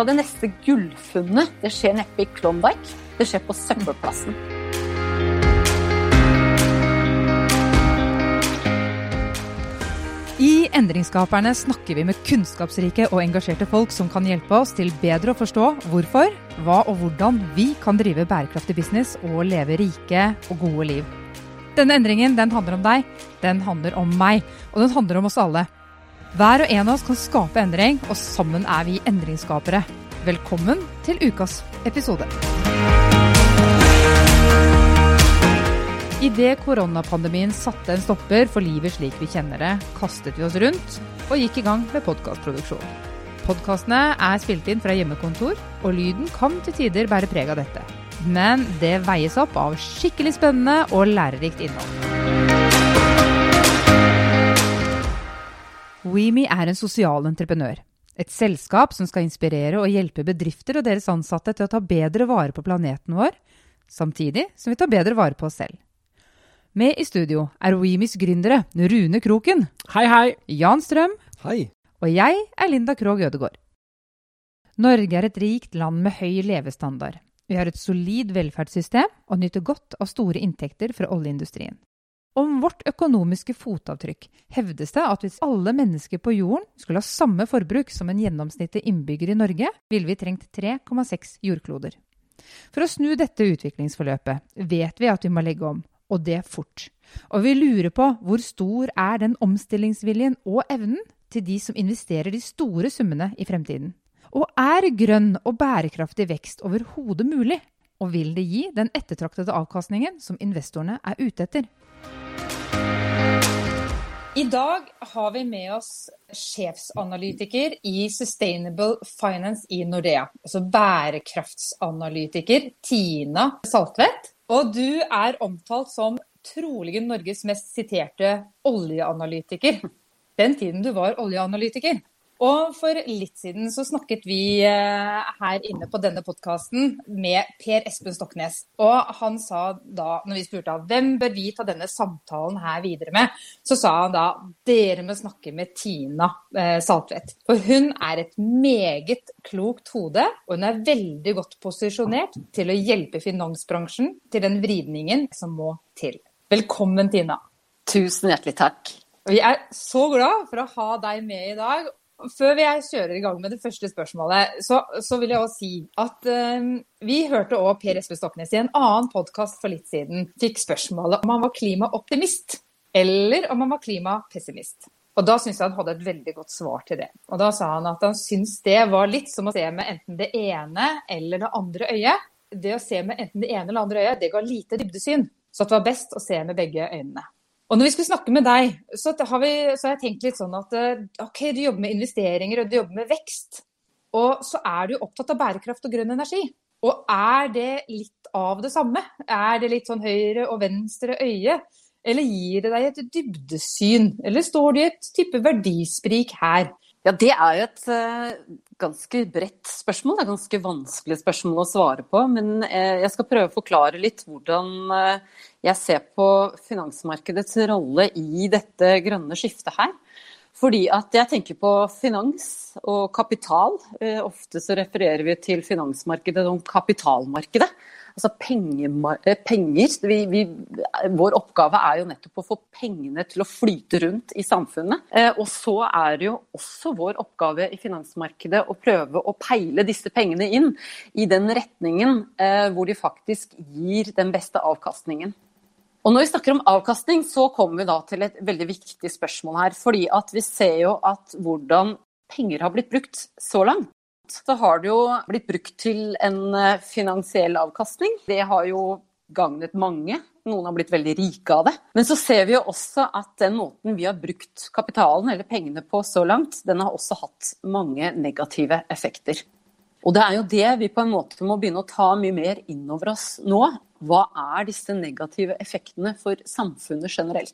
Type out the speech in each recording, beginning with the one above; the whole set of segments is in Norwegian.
hva, det neste gullfunnet det skjer neppe i Klondyke. Det skjer på søppelplassen. I Endringsskaperne snakker vi med kunnskapsrike og engasjerte folk som kan hjelpe oss til bedre å forstå hvorfor, hva og hvordan vi kan drive bærekraftig business og leve rike og gode liv. Denne endringen den handler om deg, den handler om meg, og den handler om oss alle. Hver og en av oss kan skape endring, og sammen er vi endringsskapere. Velkommen til ukas episode. Idet koronapandemien satte en stopper for livet slik vi kjenner det, kastet vi oss rundt og gikk i gang med podkastproduksjon. Podkastene er spilt inn fra hjemmekontor, og lyden kan til tider bære preg av dette. Men det veies opp av skikkelig spennende og lærerikt innhold. WeMe er en sosial entreprenør. Et selskap som skal inspirere og hjelpe bedrifter og deres ansatte til å ta bedre vare på planeten vår, samtidig som vi tar bedre vare på oss selv. Med i studio er WeMes gründere Rune Kroken. Hei, hei. Jan Strøm. Hei. Og jeg er Linda Krogh Ødegård. Norge er et rikt land med høy levestandard. Vi har et solid velferdssystem og nyter godt av store inntekter fra oljeindustrien. Om vårt økonomiske fotavtrykk hevdes det at hvis alle mennesker på jorden skulle ha samme forbruk som en gjennomsnittlig innbygger i Norge, ville vi trengt 3,6 jordkloder. For å snu dette utviklingsforløpet vet vi at vi må legge om, og det fort. Og vi lurer på hvor stor er den omstillingsviljen og evnen til de som investerer de store summene i fremtiden? Og er grønn og bærekraftig vekst overhodet mulig? Og vil det gi den ettertraktede avkastningen som investorene er ute etter? I dag har vi med oss sjefsanalytiker i Sustainable Finance i Nordea. Altså bærekraftsanalytiker Tina Saltvedt. Og du er omtalt som trolig Norges mest siterte oljeanalytiker. Den tiden du var oljeanalytiker. Og for litt siden så snakket vi eh, her inne på denne podkasten med Per Espen Stoknes. Og han sa da, når vi spurte ham hvem bør vi ta denne samtalen her videre med, så sa han da dere må snakke med Tina eh, Saltvedt. For hun er et meget klokt hode, og hun er veldig godt posisjonert til å hjelpe finansbransjen til den vridningen som må til. Velkommen, Tina. Tusen hjertelig takk. Vi er så glad for å ha deg med i dag. Før vi kjører i gang med det første spørsmålet, så, så vil jeg også si at um, vi hørte òg Per Espe Stoknes i en annen podkast for litt siden fikk spørsmålet om han var klimaoptimist eller om han var klimapessimist. Og da syns jeg han hadde et veldig godt svar til det. Og da sa han at han syns det var litt som å se med enten det ene eller det andre øyet. Det å se med enten det ene eller det andre øyet, det ga lite dybdesyn. Så det var best å se med begge øynene. Og når vi skulle snakke med deg, så har, vi, så har, jeg tenkt litt sånn at eh, OK, du jobber med investeringer og du jobber med vekst. Og så er du opptatt av bærekraft og grønn energi. Og er det litt av det samme? Er det litt sånn høyre og venstre øye? Eller gir det deg et dybdesyn? Eller står det i et type verdisprik her? Ja, Det er jo et uh, ganske bredt spørsmål. Det er ganske vanskelig spørsmål å svare på. Men uh, jeg skal prøve å forklare litt hvordan uh, jeg ser på finansmarkedets rolle i dette grønne skiftet her. Fordi at jeg tenker på finans og kapital. Ofte så refererer vi til finansmarkedet som kapitalmarkedet altså penger. Eh, penger. Vi, vi, vår oppgave er jo nettopp å få pengene til å flyte rundt i samfunnet. Eh, og så er det jo også vår oppgave i finansmarkedet å prøve å peile disse pengene inn i den retningen eh, hvor de faktisk gir den beste avkastningen. Og når vi snakker om avkastning, så kommer vi da til et veldig viktig spørsmål her. fordi at vi ser jo at hvordan penger har blitt brukt så langt så har det jo blitt brukt til en eh, finansiell avkastning. Det har jo gagnet mange. Noen har blitt veldig rike av det. Men så ser vi jo også at den måten vi har brukt kapitalen eller pengene på så langt, den har også hatt mange negative effekter. Og det er jo det vi på en måte må begynne å ta mye mer inn over oss nå. Hva er disse negative effektene for samfunnet generelt?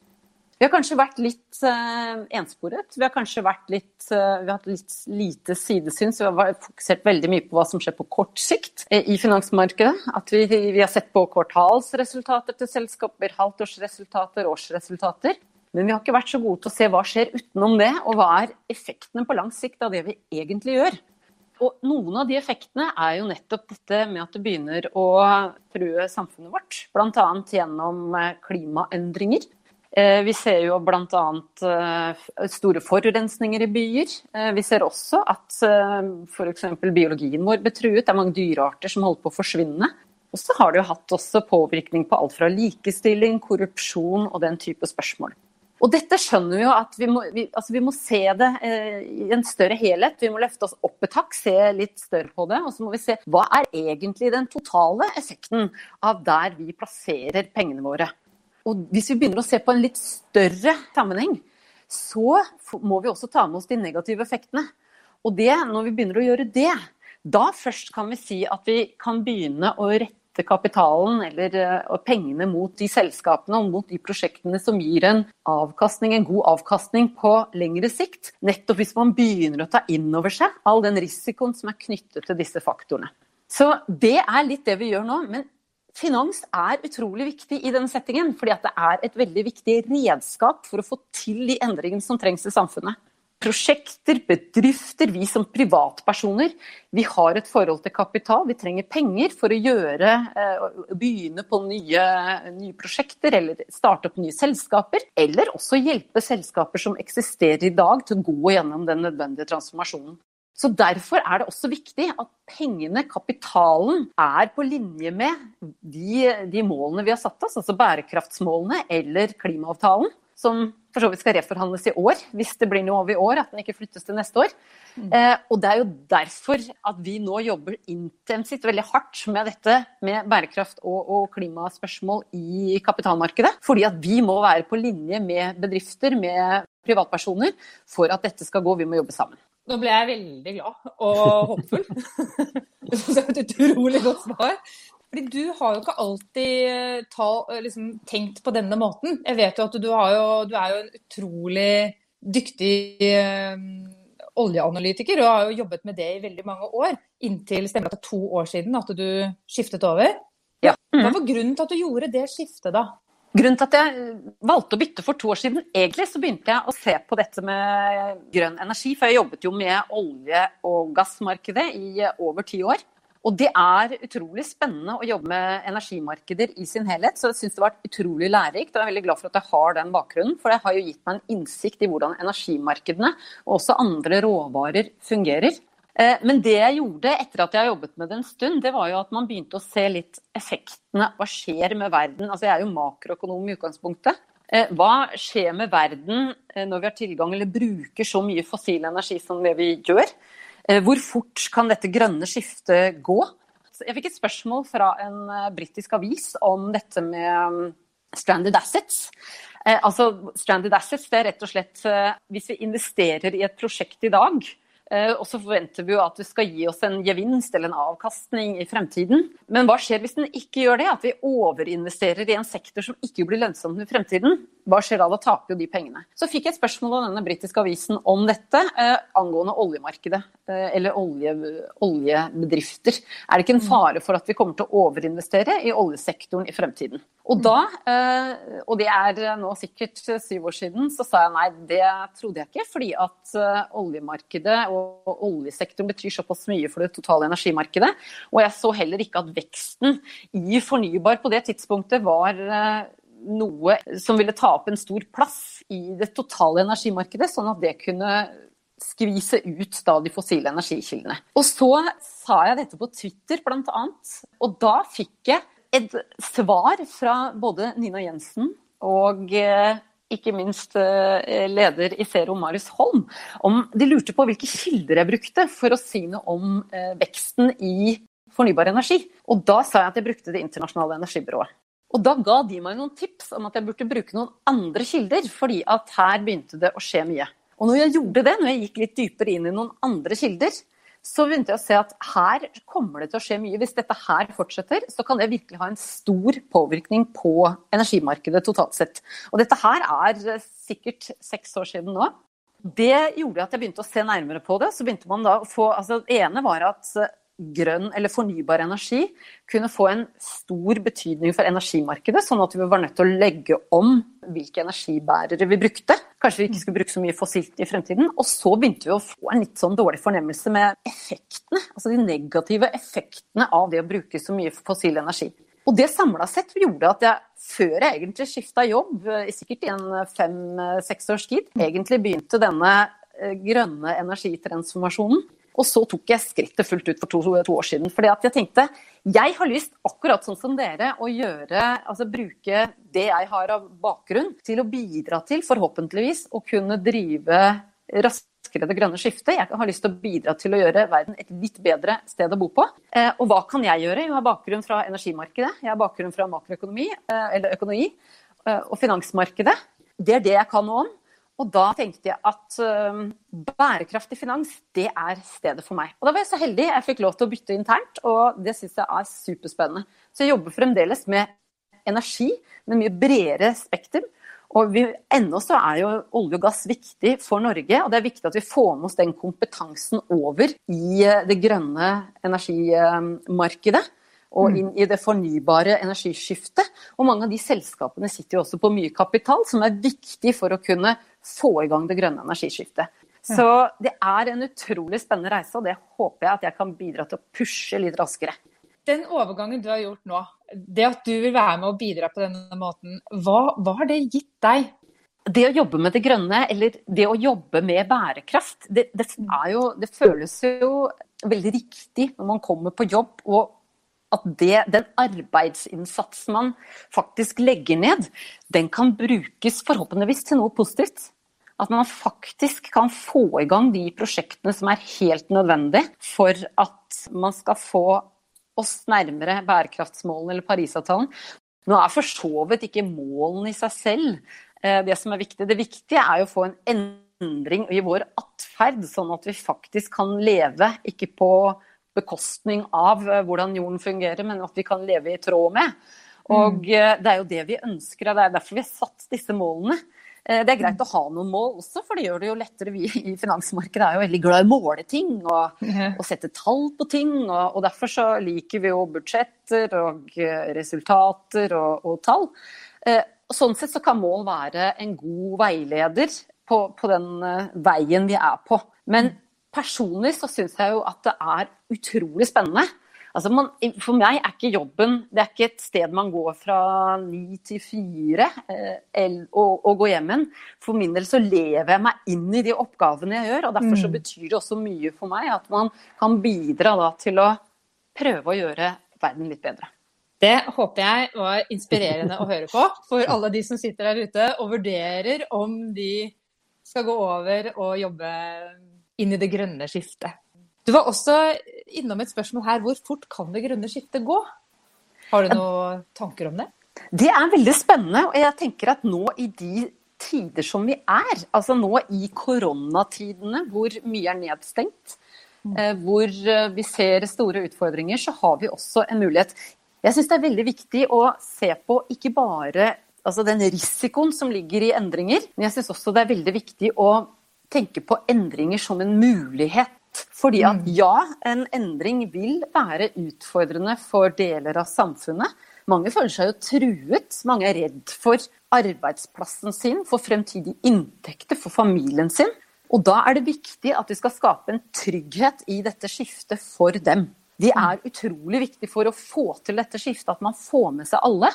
Vi har kanskje vært litt uh, ensporet. Vi har kanskje vært litt, uh, vi har hatt litt lite sidesyn, så vi har fokusert veldig mye på hva som skjer på kort sikt uh, i finansmarkedet. At vi, vi, har sett på kvartalsresultater til selskaper, halvtårsresultater, årsresultater. Men vi har ikke vært så gode til å se hva skjer utenom det, og hva er effektene på lang sikt av det vi egentlig gjør. Og noen av de effektene er jo nettopp dette med at det begynner å true samfunnet vårt. Bl.a. gjennom klimaendringer. Eh, vi ser jo bl.a. Eh, store forurensninger i byer. Eh, vi ser også at f.eks. biologien vår blir truet. Det er mange dyrearter som holder på å forsvinne. Og så har det jo hatt også påvirkning på alt fra likestilling, korrupsjon og den type spørsmål. Og dette skjønner vi jo at vi må, vi, altså vi må se det i en større helhet. Vi må løfte oss opp et hakk, se litt større på det. Og så må vi se hva er egentlig den totale effekten av der vi plasserer pengene våre. Og hvis vi begynner å se på en litt større sammenheng, så må vi også ta med oss de negative effektene. Og det, når vi begynner å gjøre det, da først kan vi si at vi kan begynne å rette kapitalen eller eh, pengene mot de selskapene og mot de prosjektene som gir en avkastning, en god avkastning på lengre sikt. Nettopp hvis man begynner å ta inn over seg all den risikoen som er knyttet til disse faktorene. Så det er litt det vi gjør nå. Men Finans er utrolig viktig i denne settingen, fordi det er et veldig viktig redskap for å få til de endringene som trengs i samfunnet. Prosjekter, bedrifter, vi som privatpersoner, vi har et forhold til kapital. Vi trenger penger for å gjøre, eh, begynne på nye, nye prosjekter eller starte opp nye selskaper. Eller også hjelpe selskaper som eksisterer i dag til å gå gjennom den nødvendige transformasjonen. Så Derfor er det også viktig at pengene, kapitalen, er på linje med de, de, målene vi har satt oss, altså bærekraftsmålene eller klimaavtalen, som for så vidt skal reforhandles i år, hvis det blir noe over i år, at den ikke flyttes til neste år. Mm. Eh, og Det er jo derfor at vi nå jobber intensivt, veldig hardt med dette med bærekraft og, og klimaspørsmål i kapitalmarkedet. Fordi at vi må være på linje med bedrifter, med privatpersoner, for at dette skal gå. Vi må jobbe sammen. Nå ble jeg veldig glad og håpfull. det syns jeg er et utrolig godt svar. Fordi du har jo ikke alltid eh, ta, eh, liksom, tenkt på denne måten. Jeg vet jo at du, jo, du er jo en utrolig dyktig um, oljeanalytiker og har jo jobbet med det i veldig mange år. Inntil stemmer det to år siden at du skiftet over. Ja. Mm. Hva var grunnen til at du gjorde det skiftet da? Grunnen til at jeg valgte å bytte for to år siden, egentlig så begynte jeg å se på dette med grønn energi. For jeg jobbet jo med olje- og gassmarkedet i over ti år. Og det er utrolig spennende å jobbe med energimarkeder i sin helhet. Så jeg syns det har vært utrolig lærerikt, og jeg er veldig glad for at jeg har den bakgrunnen. For det har jo gitt meg en innsikt i hvordan energimarkedene og også andre råvarer fungerer. Eh, men det jeg gjorde etter at jeg har jobbet med det en stund, det var jo at man begynte å se litt effektene. Hva skjer med verden? Altså jeg er jo makroøkonom i utgangspunktet. Eh, hva skjer med verden eh, når vi har tilgang eller bruker så mye fossil energi som det vi gjør? Hvor fort kan dette grønne skiftet gå? Jeg fikk et spørsmål fra en britisk avis om dette med mm, stranded assets. Altså, stranded assets det er rett og slett hvis vi investerer i et prosjekt i dag, og så forventer vi jo at det skal gi oss en gevinst eller en avkastning i fremtiden. Men hva skjer hvis den ikke gjør det? At vi overinvesterer i en sektor som ikke blir lønnsom i fremtiden? Hva skjer da? Da taper jo de pengene. Så fikk jeg et spørsmål av denne britiske avisen om dette eh, angående oljemarkedet. Eh, eller olje, oljebedrifter. Er det ikke en fare for at vi kommer til å overinvestere i oljesektoren i fremtiden? Og da, eh, og det er nå sikkert syv år siden, så sa jeg nei, det trodde jeg ikke. Fordi at eh, oljemarkedet og oljesektoren betyr såpass mye for det totale energimarkedet. Og jeg så heller ikke at veksten i fornybar på det tidspunktet var eh, noe som ville ta opp en stor plass i det totale energimarkedet, sånn at det kunne skvise ut da de fossile energikildene. Og så sa jeg dette på Twitter bl.a., og da fikk jeg et svar fra både Nina Jensen og eh, ikke minst eh, leder i Zero, Marius Holm, om de lurte på hvilke kilder jeg brukte for å si noe om eh, veksten i fornybar energi. Og da sa jeg at jeg brukte Det internasjonale energibyrået. Og da ga de meg noen tips om at jeg burde bruke noen andre kilder, fordi at her begynte det å skje mye. Og når jeg gjorde det, når jeg gikk litt dypere inn i noen andre kilder, så begynte jeg å se at her kommer det til å skje mye. Hvis dette her fortsetter, så kan det virkelig ha en stor påvirkning på energimarkedet totalt sett. Og dette her er sikkert seks år siden nå. Det gjorde at jeg begynte å se nærmere på det. Så begynte man da å få, altså Det ene var at grønn eller fornybar energi kunne få en stor betydning for energimarkedet, sånn at vi var nødt til å legge om hvilke energibærere vi brukte. Kanskje vi ikke skulle bruke så mye fossilt i fremtiden. Og så begynte vi å få en litt sånn dårlig fornemmelse med effektene, altså de negative effektene av det å bruke så mye fossil energi. Og det samla sett gjorde at jeg, før jeg egentlig skifta jobb, sikkert i en fem-seks års tid, egentlig begynte denne eh, grønne energitransformasjonen. Og så tok jeg skrittet fullt ut for to, to år siden. fordi jeg tenkte jeg har lyst, akkurat sånn som dere, å gjøre, altså bruke det jeg har av bakgrunn, til å bidra til, forhåpentligvis, å kunne drive raskere det grønne skiftet. Jeg har lyst til å bidra til å gjøre verden et litt bedre sted å bo på. Eh, og hva kan jeg gjøre? Jeg har bakgrunn fra energimarkedet, jeg har bakgrunn fra makroøkonomi, eh, eller økonomi, eh, og finansmarkedet. Det er det jeg kan noe om. Og da tenkte jeg at uh, bærekraftig finans, det er stedet for meg. Og da var jeg så heldig, jeg fikk lov til å bytte internt, og det syns jeg er superspennende. Så jeg jobber fremdeles med energi, med mye bredere spekter. Og vi, ennå så er jo olje og gass viktig for Norge, og det er viktig at vi får med oss den kompetansen over i eh, det grønne energimarkedet og mm. inn i det fornybare energiskiftet. Og mange av de selskapene sitter jo også på mye kapital, som er viktig for å kunne få i gang det grønne energiskiftet. Så det er en utrolig spennende reise, og det håper jeg at jeg kan bidra til å pushe litt raskere. Den overgangen du har gjort nå, det at du vil være med og bidra på denne måten, hva, hva har det gitt deg? Det å jobbe med det grønne, eller det å jobbe med bærekraft, det, det, jo, det føles jo veldig riktig når man kommer på jobb og at det, den arbeidsinnsatsen man faktisk legger ned, den kan brukes forhåpentligvis til noe positivt. At man faktisk kan få i gang de prosjektene som er helt nødvendig for at man skal få oss nærmere bærekraftsmålene eller Parisavtalen. Nå er for så vidt ikke målene i seg selv eh, det som er viktig. Det viktige er jo å få en endring i vår atferd, sånn at vi faktisk kan leve ikke på bekostning av eh, hvordan jorden fungerer, men at vi kan leve i tråd med. Og mm. eh, det er jo det vi ønsker, og det er derfor vi har satt disse målene. Eh, det er greit å ha noen mål også, for det gjør det jo lettere. Vi i finansmarkedet er jo veldig glad i å måle ting og, og sette tall på ting. Og, og, derfor så liker vi jo budsjetter og resultater og, og tall. Sånn sett så kan mål være en god veileder på, på den veien vi er på. Men personlig så syns jeg jo at det er utrolig spennende. Altså man, for meg er ikke jobben det er ikke et sted man går fra ni til fire eh, og, og går hjem igjen. For min del så lever jeg meg inn i de oppgavene jeg gjør, og derfor så mm. betyr det også mye for meg at man kan bidra da, til å prøve å gjøre verden litt bedre. Det håper jeg var inspirerende å høre på for alle de som sitter der ute og vurderer om de skal gå over og jobbe inn i det grønne skiftet. Du var også innom et spørsmål her. Hvor fort kan det grønne skiftet gå? Har du noen tanker om det? Det er veldig spennende. Og jeg tenker at nå i de tider som vi er, altså nå i koronatidene hvor mye er nedstengt, mm. eh, hvor eh, vi ser store utfordringer, så har vi også en mulighet. Jeg syns det er veldig viktig å se på ikke bare altså den risikoen som ligger i endringer, men jeg syns også det er veldig viktig å tenke på endringer som en mulighet. Fordi at mm. ja, en endring vil være utfordrende for deler av samfunnet. Mange føler seg jo truet. Mange er redd for arbeidsplassen sin, for fremtidige inntekter, for familien sin. Og da er det viktig at vi skal skape en trygghet i dette skiftet for dem. De mm. er utrolig viktig for å få til dette skiftet, at man får med seg alle.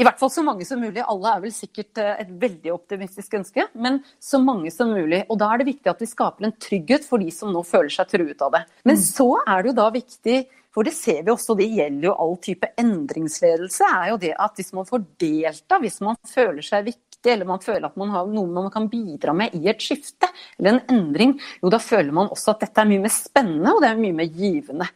I hvert fall så mange som mulig. Alle er vel sikkert eh, et veldig optimistisk ønske, men så mange som mulig. Og da er det viktig at vi skaper en trygghet for de som nå føler seg truet av det. Men mm. så er det jo da viktig for det ser vi også, det gjelder jo all type endringsledelse, er jo det at hvis man får delta, hvis man føler seg viktig, eller man føler at man har noe man kan bidra med i et skifte eller en endring, jo da føler man også at dette er mye mer spennende og det er mye mer givende.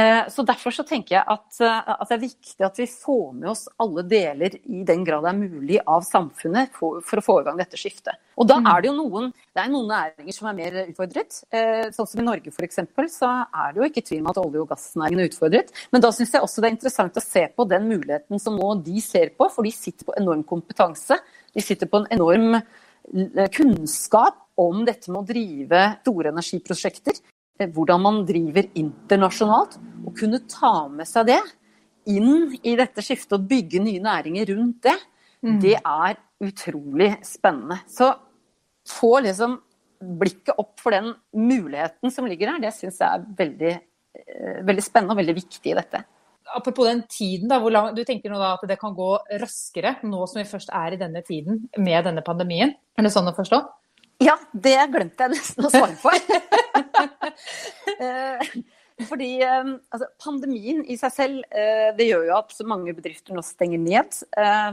Eh, så Derfor så tenker jeg at, eh, at, det er viktig at vi får med oss alle deler i den grad det er mulig av samfunnet for, for å få i gang dette skiftet. Og da mm. er det jo noen, det er noen næringer som er mer utfordret. Eh, sånn som i Norge f.eks. så er det jo ikke tvil om at olje- og gassnæringen er utfordret. Men da syns jeg også det er interessant å se på den muligheten som nå de ser på, for de sitter på enorm kompetanse. De sitter på en enorm kunnskap om dette med å drive store energiprosjekter. Hvordan man driver internasjonalt, og kunne ta med seg det inn i dette skiftet og bygge nye næringer rundt det, mm. det er utrolig spennende. Så få liksom blikket opp for den muligheten som ligger her, det syns jeg er veldig, eh, veldig, spennende og veldig viktig i dette. Apropos den tiden, da, hvor lang, du tenker nå at det kan gå raskere nå som vi først er i denne tiden med denne pandemien? Er det sånn å forstå? Ja, det glemte jeg nesten å svare på. Eh, fordi altså, Pandemien i seg selv eh, det gjør jo at mange bedrifter nå stenger ned.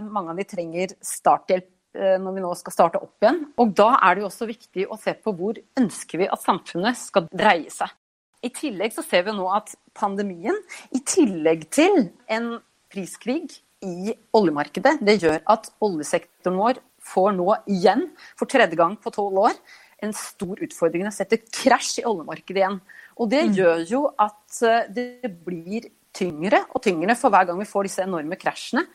Mange av de trenger starthjelp Eh, når vi nå skal starte opp igjen. Og da er det jo også viktig å se på hvor ønsker vi at samfunnet skal dreie seg. I tillegg så ser vi nå at pandemien, i tillegg til en priskrig i oljemarkedet, det gjør at oljesektoren vår får nå igjen, for tredje gang på tolv år, en stor utfordring. Det setter krasj i oljemarkedet igjen. Og det mm. gjør jo at eh, det blir tyngre og tyngre for hver gang vi får disse enorme krasjene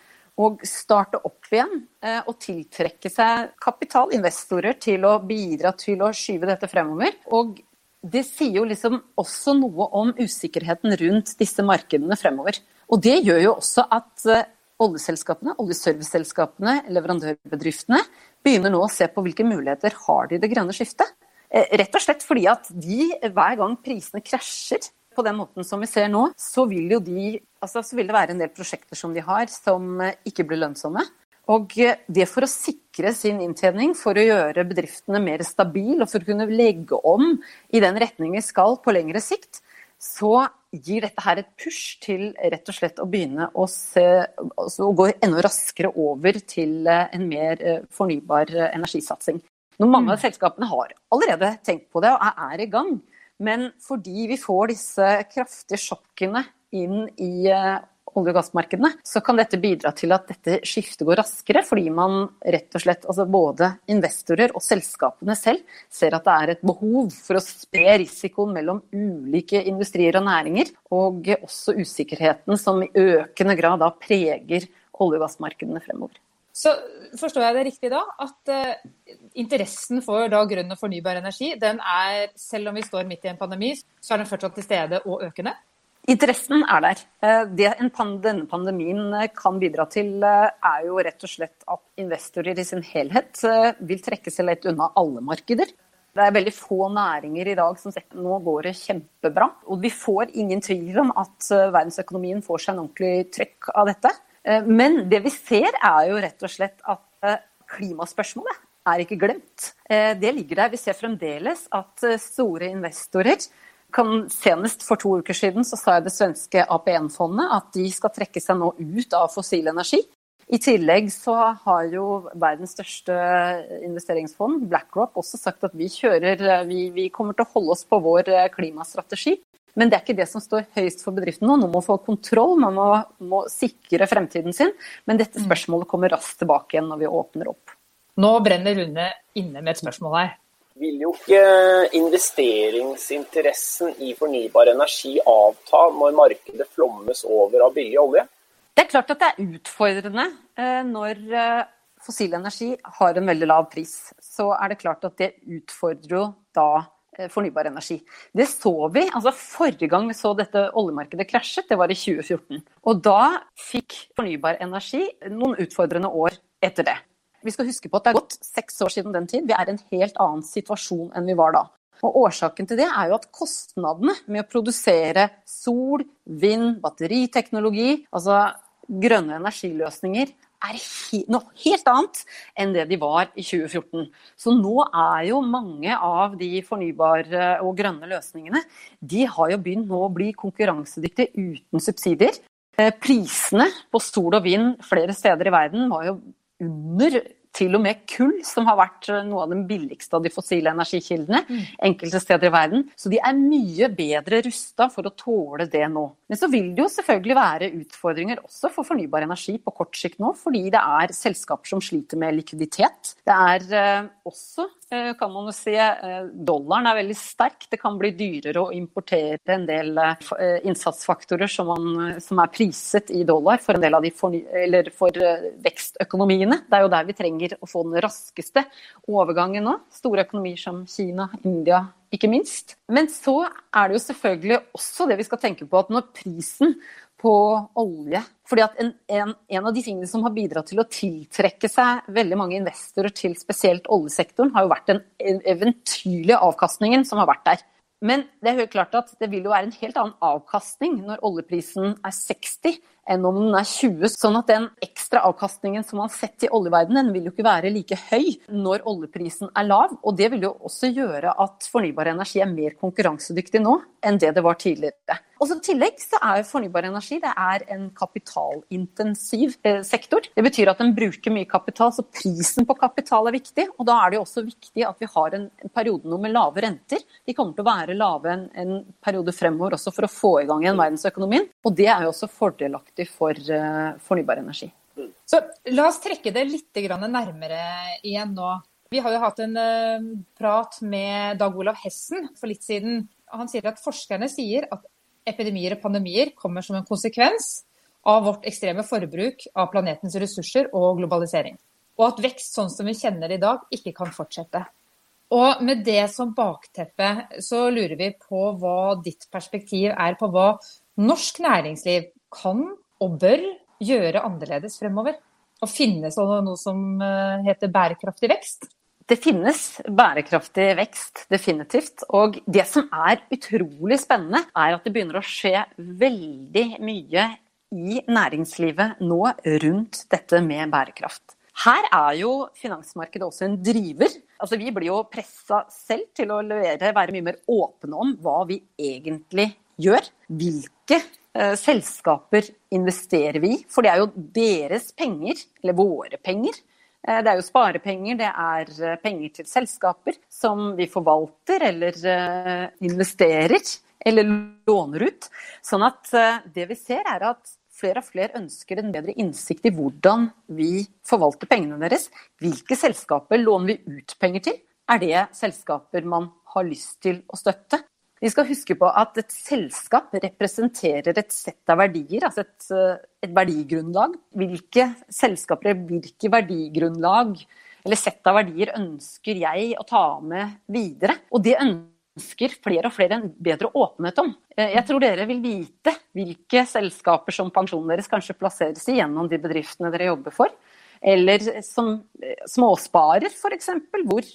og starte opp igjen eh, og tiltrekke seg kapitalinvestorer til å bidra til å skyve dette fremover. Og det sier jo liksom også noe om usikkerheten rundt disse markedene fremover. Og det gjør jo også at eh, oljeselskapene, oljeserviceselskapene, leverandørbedriftene begynner nå å se på hvilke muligheter har de i det grønne skiftet. Eh, rett og slett fordi at de, hver gang prisene krasjer, på den måten som vi ser nå, så vil, de, altså, så vil det være en del prosjekter som de har som eh, ikke blir lønnsomme. Og eh, det for å sikre sin inntjening, for å gjøre bedriftene mer stabile og for å kunne legge om i den retning vi skal på lengre sikt, så gir dette her et push til rett og slett å begynne å, se, altså å gå enda raskere over til eh, en mer fornybar energisatsing. Når mange av mm. selskapene har allerede tenkt på det og er i gang, men fordi vi får disse kraftige sjokkene inn i eh, olje- og gassmarkedene, så kan dette bidra til at dette skiftet går raskere, fordi man rett og slett, altså både investorer og selskapene selv, ser at det er et behov for å spre risikoen mellom ulike industrier og næringer, og også usikkerheten som i økende grad da preger olje- og gassmarkedene fremover. Så forstår jeg det riktig da, at uh, interessen for da, grønn og fornybar energi, den er, selv om vi står midt i en pandemi, så er den fortsatt til stede og økende? Interessen er der. Eh, det denne pandemien eh, kan bidra til, er jo rett og slett at investorer i sin helhet vil trekke seg lett unna alle markeder. Det er veldig få næringer i dag som sier nå går det kjempebra. Og vi får ingen tvil om at verdensøkonomien får seg en ordentlig trykk av dette. Eh, men det vi ser er jo rett og slett at eh, klimaspørsmålet er ikke glemt. Eh, det ligger der. Vi ser fremdeles at store investorer kan, Senest for to uker siden så sa jeg det svenske APN-fondet at de skal trekke seg nå ut av fossil energi. I tillegg så har jo verdens største investeringsfond, BlackRock, også sagt at vi kjører Vi, vi kommer til å holde oss på vår klimastrategi. Men det er ikke det som står høyest for bedriften nå. Nå må man få kontroll, man må, må, sikre fremtiden sin. Men dette mm. spørsmålet kommer raskt tilbake igjen når vi åpner opp. Nå brenner Rune inne med et spørsmål her. Vil jo ikke investeringsinteressen i fornybar energi avta når markedet flommes over av billig olje? Det er klart at det er utfordrende eh, når eh, fossil energi har en veldig lav pris. Så er det klart at det utfordrer jo da Eh, fornybar energi. Det så vi. altså Forrige gang vi så dette oljemarkedet krasjet, det var i 2014. Og da fikk fornybar energi noen utfordrende år etter det. Vi skal huske på at det er gått seks år siden den tid. Vi er i en helt annen situasjon enn vi var da. Og Årsaken til det er jo at kostnadene med å produsere sol, vind, batteriteknologi, altså grønne energiløsninger, er noe helt annet enn det de var i 2014. Så nå er jo mange av de fornybare og grønne løsningene de har jo begynt nå å bli konkurransedyktige uten subsidier. Eh, prisene på sol og vind flere steder i verden var jo under til og med kull, som har vært eh, noe av den billigste av de fossile energikildene mm. enkelte steder i verden. Så de er mye bedre rusta for å tåle det nå. Men så vil det jo selvfølgelig være utfordringer også for fornybar energi på kort sikt nå, fordi det er selskaper som sliter med likviditet. Det er eh, også kan man jo si. Eh, dollaren er veldig sterk. Det kan bli dyrere å importere en del eh, innsatsfaktorer som, man, som er priset i dollar for en del av de for, for vekstøkonomiene. Det er jo der vi trenger å få den raskeste overgangen nå. Store økonomier som Kina, India, ikke minst. Men så er det jo selvfølgelig også det vi skal tenke på, at når prisen på olje. Fordi at en, en, en, av de tingene som har bidratt til å tiltrekke seg veldig mange investorer til spesielt oljesektoren, har jo vært den eventyrlige avkastningen som har vært der. Men det er helt klart at det vil jo være en helt annen avkastning når oljeprisen er 60 enn om den er 20. Sånn at den ekstra avkastningen som man har sett i oljeverdenen, vil jo ikke være like høy når oljeprisen er lav. Og det vil jo også gjøre at fornybar energi er mer konkurransedyktig nå enn det det var tidligere. Og I tillegg så er fornybar energi det er en kapitalintensiv eh, sektor. Det betyr at den bruker mye kapital, så prisen på kapital er viktig. Og da er det jo også viktig at vi har en periode nå med lave renter. De kommer til å være lave en, en periode fremover også for å få i gang igjen verdensøkonomien. Og det er jo også fordelaktig bærekraftig for uh, fornybar energi. Så La oss trekke det litt nærmere igjen nå. Vi har jo hatt en uh, prat med Dag Olav Hessen for litt siden. Han sier at forskerne sier at epidemier og pandemier kommer som en konsekvens av vårt ekstreme forbruk av planetens ressurser og globalisering. Og at vekst sånn som vi kjenner det i dag, ikke kan fortsette. Og med det som bakteppe, så lurer vi på hva ditt perspektiv er på hva norsk næringsliv kan og bør gjøre annerledes fremover? Og finnes det noe som eh, heter bærekraftig vekst? Det finnes bærekraftig vekst, definitivt. Og det som er utrolig spennende, er at det begynner å skje veldig mye i næringslivet nå rundt dette med bærekraft. Her er jo finansmarkedet også en driver. Altså, vi blir jo pressa selv til å levere, være mye mer åpne om hva vi egentlig gjør. Hvilke selskaper investerer vi i? For det er jo deres penger, eller våre penger. Eh, det er jo sparepenger, det er eh, penger til selskaper som vi forvalter eller investerer eller låner ut. Sånn at det vi ser er at flere og flere ønsker en bedre innsikt i hvordan vi forvalter pengene deres. Hvilke selskaper låner vi ut penger til? Er det selskaper man har lyst til å støtte? Vi skal huske på at et selskap representerer et sett av verdier, altså et, eh, et verdigrunnlag. Hvilke selskaper, hvilke verdigrunnlag eller sett av verdier ønsker jeg å ta med videre? Og det ønsker flere og flere en bedre åpenhet om. Eh, jeg tror dere vil vite hvilke selskaper som pensjonen deres kanskje plasseres i gjennom de bedriftene dere jobber for. Eller som eh, småsparer, f.eks.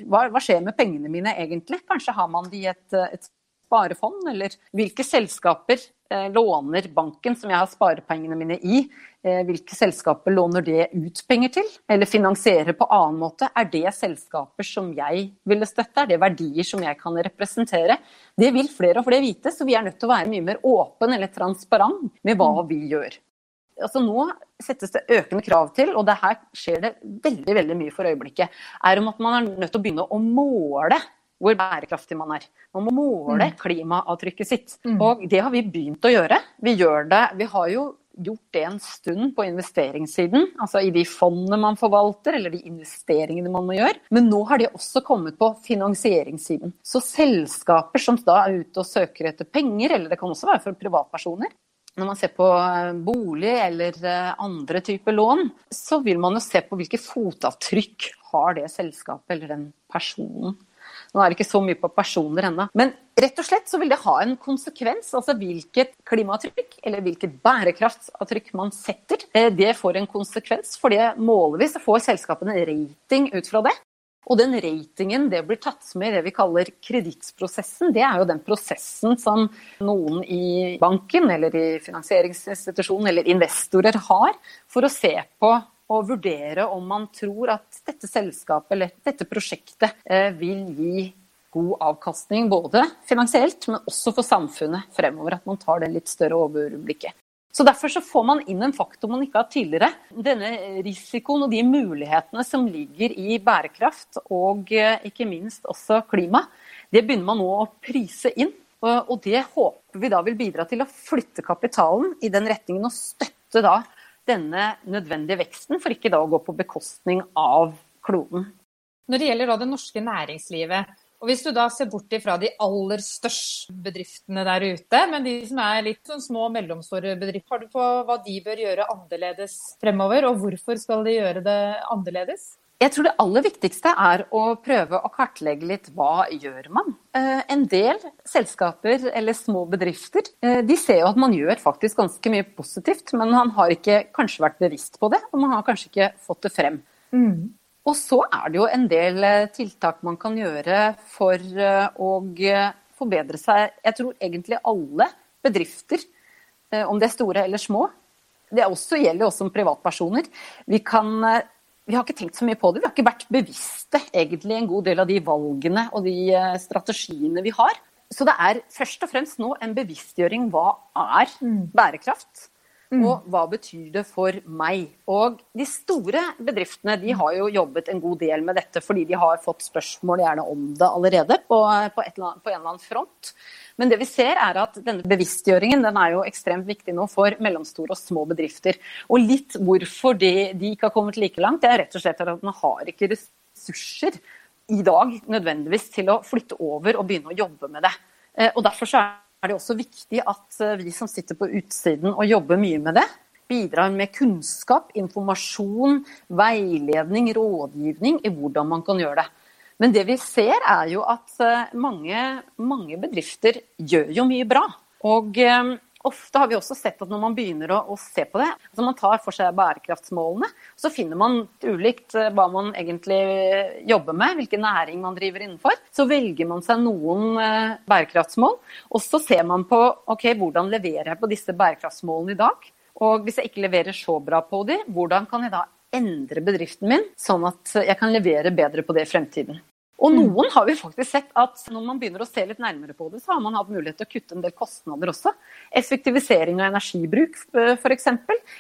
Hva, hva skjer med pengene mine egentlig? Kanskje har man de i et, et sparefond, eller hvilke selskaper eh, låner banken som jeg har sparepengene mine i, eh, hvilke selskaper låner det ut penger til, eller finansierer på annen måte. Er det selskaper som jeg ville støtte, er det verdier som jeg kan representere? Det vil flere og flere vite, så vi er nødt til å være mye mer åpen eller transparent med hva vi gjør. Altså nå settes det økende krav til, og det her skjer det veldig veldig mye for øyeblikket, er om at man er nødt til å begynne å måle hvor bærekraftig man er. Man må måle mm. klimaavtrykket sitt. Mm. Og det har vi begynt å gjøre. Vi gjør det. Vi har jo gjort det en stund på investeringssiden, altså i de fondene man forvalter, eller de investeringene man må gjøre. Men nå har de også kommet på finansieringssiden. Så selskaper som da er ute og søker etter penger, eller det kan også være for privatpersoner, når man ser på eh, bolig eller eh, andre typer lån, så vil man jo se på hvilke fotavtrykk har det selskapet eller den personen. Nå er det ikke så mye på personer ennå. Men rett og slett så vil det ha en konsekvens. Altså hvilket klimaavtrykk eller hvilket bærekraftsavtrykk man setter. Eh, det får en konsekvens. For det måler vi, så får selskapene rating ut fra det. Og den ratingen det blir tatt med i det vi kaller kredittprosessen. Det er jo den prosessen som noen i banken eller i finansieringsinstitusjonen eller investorer har for å se på og vurdere om man tror at dette selskapet eller dette prosjektet eh, vil gi god avkastning, både finansielt, men også for samfunnet fremover. At man tar det litt større overblikket. Så Derfor så får man inn en faktor man ikke har tidligere. Denne risikoen og de mulighetene som ligger i bærekraft, og eh, ikke minst også klima, det begynner man nå å prise inn. Og det håper vi da vil bidra til å flytte kapitalen i den retningen og støtte da denne nødvendige veksten, for ikke da å gå på bekostning av kloden. Når det gjelder det norske næringslivet, og hvis du da ser bort ifra de aller største bedriftene der ute, men de som er litt sånn små og mellomstore bedrifter, har du på hva de bør gjøre annerledes fremover, og hvorfor skal de gjøre det annerledes? Jeg tror det aller viktigste er å prøve å kartlegge litt hva gjør man. Eh, en del selskaper eller små bedrifter eh, de ser jo at man gjør faktisk ganske mye positivt, men man har ikke kanskje vært bevisst på det, og man har kanskje ikke fått det frem. Mm. Og så er det jo en del eh, tiltak man kan gjøre for å forbedre seg. Jeg tror egentlig alle bedrifter, om de er store eller små, det også gjelder også som privatpersoner. Vi kan vi har ikke tenkt så mye på det. Vi har ikke vært bevisste egentlig en god del av de valgene og de eh, strategiene vi har. Så det er først og fremst nå en bevisstgjøring. Hva er mm. bærekraft? Mm. Og hva betyr det for meg? Og de store bedriftene de har jo jobbet en god del med dette fordi de har fått spørsmål gjerne om det allerede på, på, annet, på en eller annen front. Men det vi ser er at denne bevisstgjøringen den er jo ekstremt viktig nå for mellomstore og små bedrifter. Og litt hvorfor de, de ikke har kommet like langt, det er rett og slett at man har ikke ressurser i dag nødvendigvis til å flytte over og begynne å jobbe med det. Eh, og derfor så er det også viktig at eh, vi som sitter på utsiden og jobber mye med det, bidrar med kunnskap, informasjon, veiledning, rådgivning i hvordan man kan gjøre det. Men det vi ser er jo at eh, mange, mange bedrifter gjør jo mye bra. Og eh, ofte har vi også sett at når man begynner å, å se på det, altså man tar for seg bærekraftsmålene, så finner man ulikt eh, hva man egentlig jobber med, hvilken næring man driver innenfor. Så velger man seg noen eh, bærekraftsmål, og så ser man på ok, hvordan leverer jeg på disse bærekraftsmålene i dag. Og hvis jeg ikke leverer så bra på de, hvordan kan jeg da endre bedriften min, sånn at jeg kan levere bedre på det i fremtiden. Og mm. noen har vi faktisk sett at når man begynner å se litt nærmere på det, så har man hatt mulighet til å kutte en del kostnader også. Effektivisering av energibruk eh, f.eks.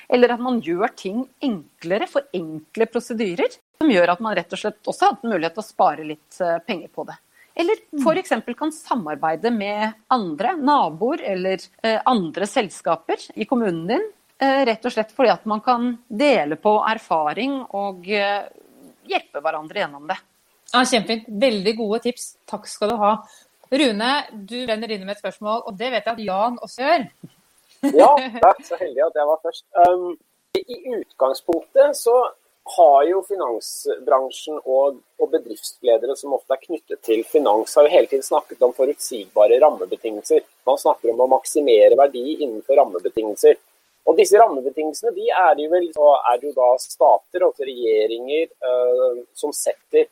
Eller at man gjør ting enklere, for enkle prosedyrer. Som gjør at man rett og slett også har hatt mulighet til å spare litt eh, penger på det. Eller mm. f.eks. kan samarbeide med andre, naboer eller eh, andre selskaper i kommunen din. Rett og slett fordi at man kan dele på erfaring og hjelpe hverandre gjennom det. Ja, Kjempefint. Veldig gode tips. Takk skal du ha. Rune, du renner inn med et spørsmål, og det vet jeg at Jan også gjør. ja, jeg er så heldig at jeg var først. Um, I utgangspunktet så har jo finansbransjen og, og, bedriftsledere som ofte er knyttet til finans, har jo hele tiden snakket om forutsigbare rammebetingelser. Man snakker om å maksimere verdi innenfor rammebetingelser. Og disse rammebetingelsene de er, jo, vel, er jo da stater, altså regjeringer, uh, som setter.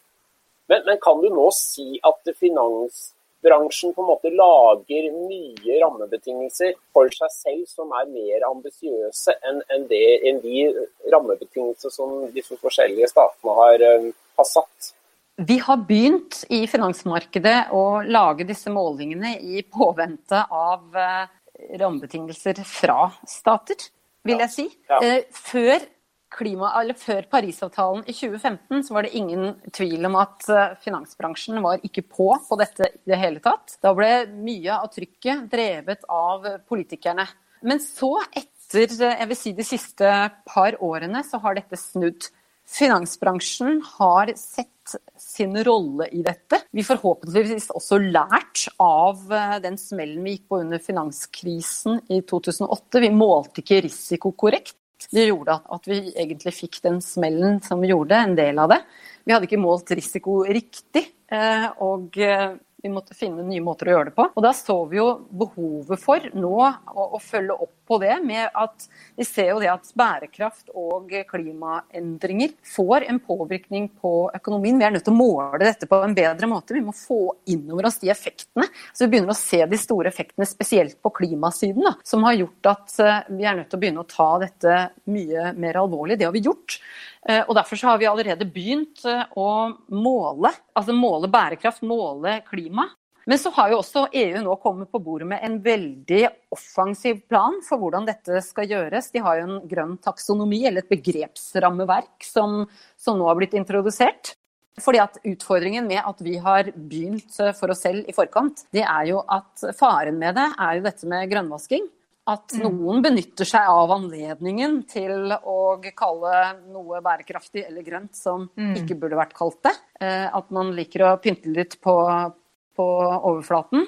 Men, men, kan du nå si at finansbransjen på en måte lager nye rammebetingelser for seg selv som er mer ambisiøse enn, enn, enn de rammebetingelser som disse forskjellige statene har, eh, har satt? Vi har begynt i finansmarkedet å lage disse målingene i påvente av eh, rammebetingelser fra stater, vil jeg si. Ja. Ja. Eh, før klima, eller Før Parisavtalen i 2015 så var det ingen tvil om at eh, finansbransjen var ikke på på dette i det hele tatt. Da ble mye av trykket drevet av politikerne. Men så, etter jeg vil si de siste par årene, så har dette snudd. Finansbransjen har sett sin rolle i dette. Vi forhåpentligvis også lært av eh, den smellen vi gikk på under finanskrisen i 2008. Vi målte ikke risiko korrekt. Det gjorde at vi egentlig fikk den smellen som vi gjorde, en del av det. Vi hadde ikke målt risiko riktig. Eh, og eh, vi måtte finne nye måter å gjøre det på. Og da så vi jo behovet for nå å, å, følge opp på det med at vi ser jo det at bærekraft og klimaendringer får en påvirkning på økonomien. Vi er nødt til å måle dette på en bedre måte. Vi må få inn over oss de effektene. Så vi begynner å se de store effektene, spesielt på klimasiden, da, som har gjort at eh, vi er nødt til å begynne å ta dette mye mer alvorlig. Det har vi gjort. Eh, og Derfor har vi allerede begynt eh, å måle, altså måle bærekraft, måle klima. Men så har jo også EU nå kommet på bordet med en veldig offensiv plan for hvordan dette skal gjøres. De har jo en grønn taksonomi, eller et begrepsrammeverk, som, som nå har blitt introdusert. Fordi at Utfordringen med at vi har begynt eh, for oss selv i forkant, det er jo at faren med det er jo dette med grønnvasking. At mm. noen benytter seg av anledningen til å kalle noe bærekraftig eller grønt som mm. ikke burde vært kalt det. Eh, at man liker å pynte litt på, på overflaten.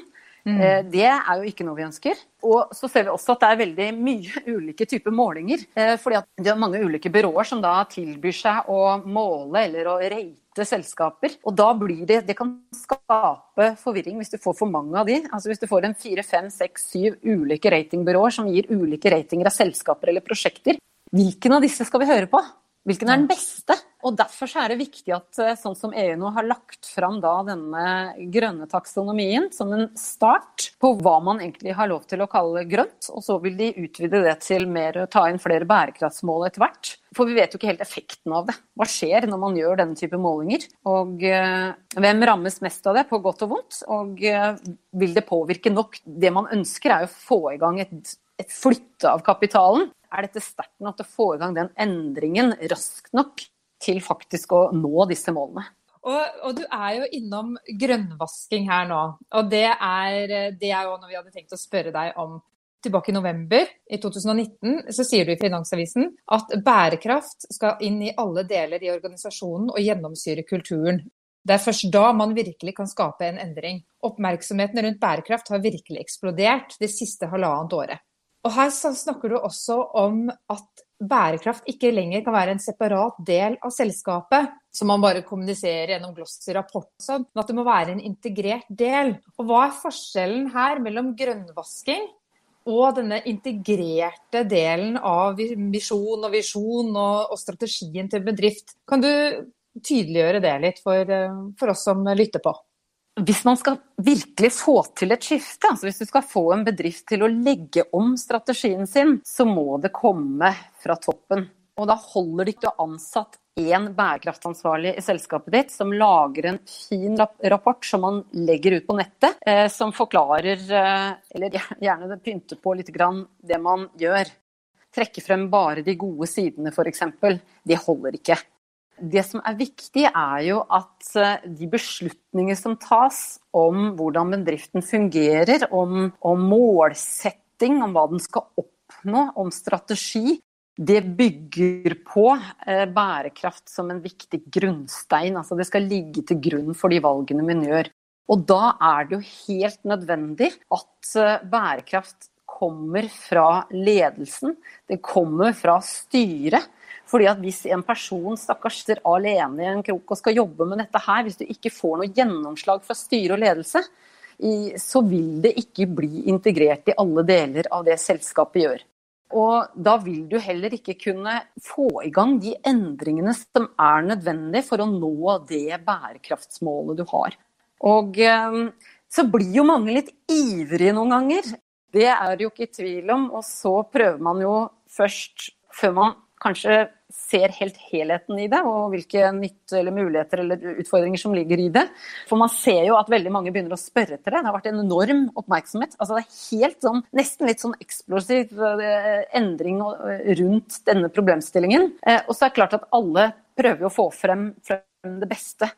Mm. Eh, det er jo ikke noe vi ønsker. Og så ser vi også at det er veldig mye ulike typer målinger. Eh, fordi at det er mange ulike byråer som da tilbyr seg å måle eller å rate selskaper. Og da blir det Det kan skape forvirring hvis du får for mange av de. Altså hvis du får en fire, fem, seks, syv ulike ratingbyråer som gir ulike ratinger av selskaper eller prosjekter. Hvilken av disse skal vi høre på? Hvilken er den beste? Og Derfor er det viktig at eh, sånn som EU nå har lagt fram da denne grønne taksonomien som en start på hva man egentlig har lov til å kalle grønt, og så vil de utvide det til mer, ta inn flere bærekraftsmål etter hvert. For vi vet jo ikke helt effekten av det. Hva skjer når man gjør denne type målinger? Og uh, hvem rammes mest av det, på godt og vondt? Og uh, vil det påvirke nok? Det man ønsker er å få i gang et, et flytte av kapitalen er dette sterkt nok til å få i gang den endringen raskt nok til faktisk å nå disse målene. Og, og, du er jo innom grønnvasking her nå. Og det er, det er jo noe vi hadde tenkt å spørre deg om. Tilbake i november i 2019 så sier du i Finansavisen at bærekraft skal inn i alle deler i organisasjonen og gjennomsyre kulturen. Det er først da man virkelig kan skape en endring. Oppmerksomheten rundt bærekraft har virkelig eksplodert det siste halvannet året. Og her snakker du også om at bærekraft ikke lenger kan være en separat del av selskapet, som man bare kommuniserer gjennom gloss i rapport, sånn, men at det må være en integrert del. Og hva er forskjellen her mellom grønnvasking og denne integrerte delen av misjon og visjon og, og strategien til bedrift? Kan du tydeliggjøre det litt for, for oss som lytter på? Hvis man skal virkelig få til et skifte, altså hvis du skal få en bedrift til å legge om strategien sin, så må det komme fra toppen. Og da holder det ikke å ansatt én bærekraftansvarlig i selskapet ditt som lager en fin rapport som man legger ut på nettet, eh, som forklarer, eh, eller gjerne pynter på litt det man gjør. Trekke frem bare de gode sidene, f.eks. Det holder ikke. Det som er viktig, er jo at eh, de beslutninger som tas om hvordan bedriften fungerer, om, om målsetting, om hva den skal oppnå, om strategi, det bygger på eh, bærekraft som en viktig grunnstein. Altså det skal ligge til grunn for de valgene man gjør. Og da er det jo helt nødvendig at eh, bærekraft kommer fra ledelsen, det kommer fra styret. Fordi at Hvis en person stakkars sitter alene i en krok og skal jobbe med dette her, hvis du ikke får noe gjennomslag fra styre og ledelse, så vil det ikke bli integrert i alle deler av det selskapet gjør. Og da vil du heller ikke kunne få i gang de endringene som er nødvendige for å nå det bærekraftsmålet du har. Og eh, så blir jo mange litt ivrige noen ganger. Det er det jo ikke i tvil om. Og så prøver man jo først, før man kanskje ser helt helheten i det, og hvilke nytte eller muligheter eller utfordringer som ligger i det. For man ser jo at veldig mange begynner å spørre etter det. Det har vært en enorm oppmerksomhet. Altså det er helt sånn, nesten litt sånn eksplosiv eh, endring rundt denne problemstillingen. Eh, og så er det klart at alle prøver å få frem, det beste.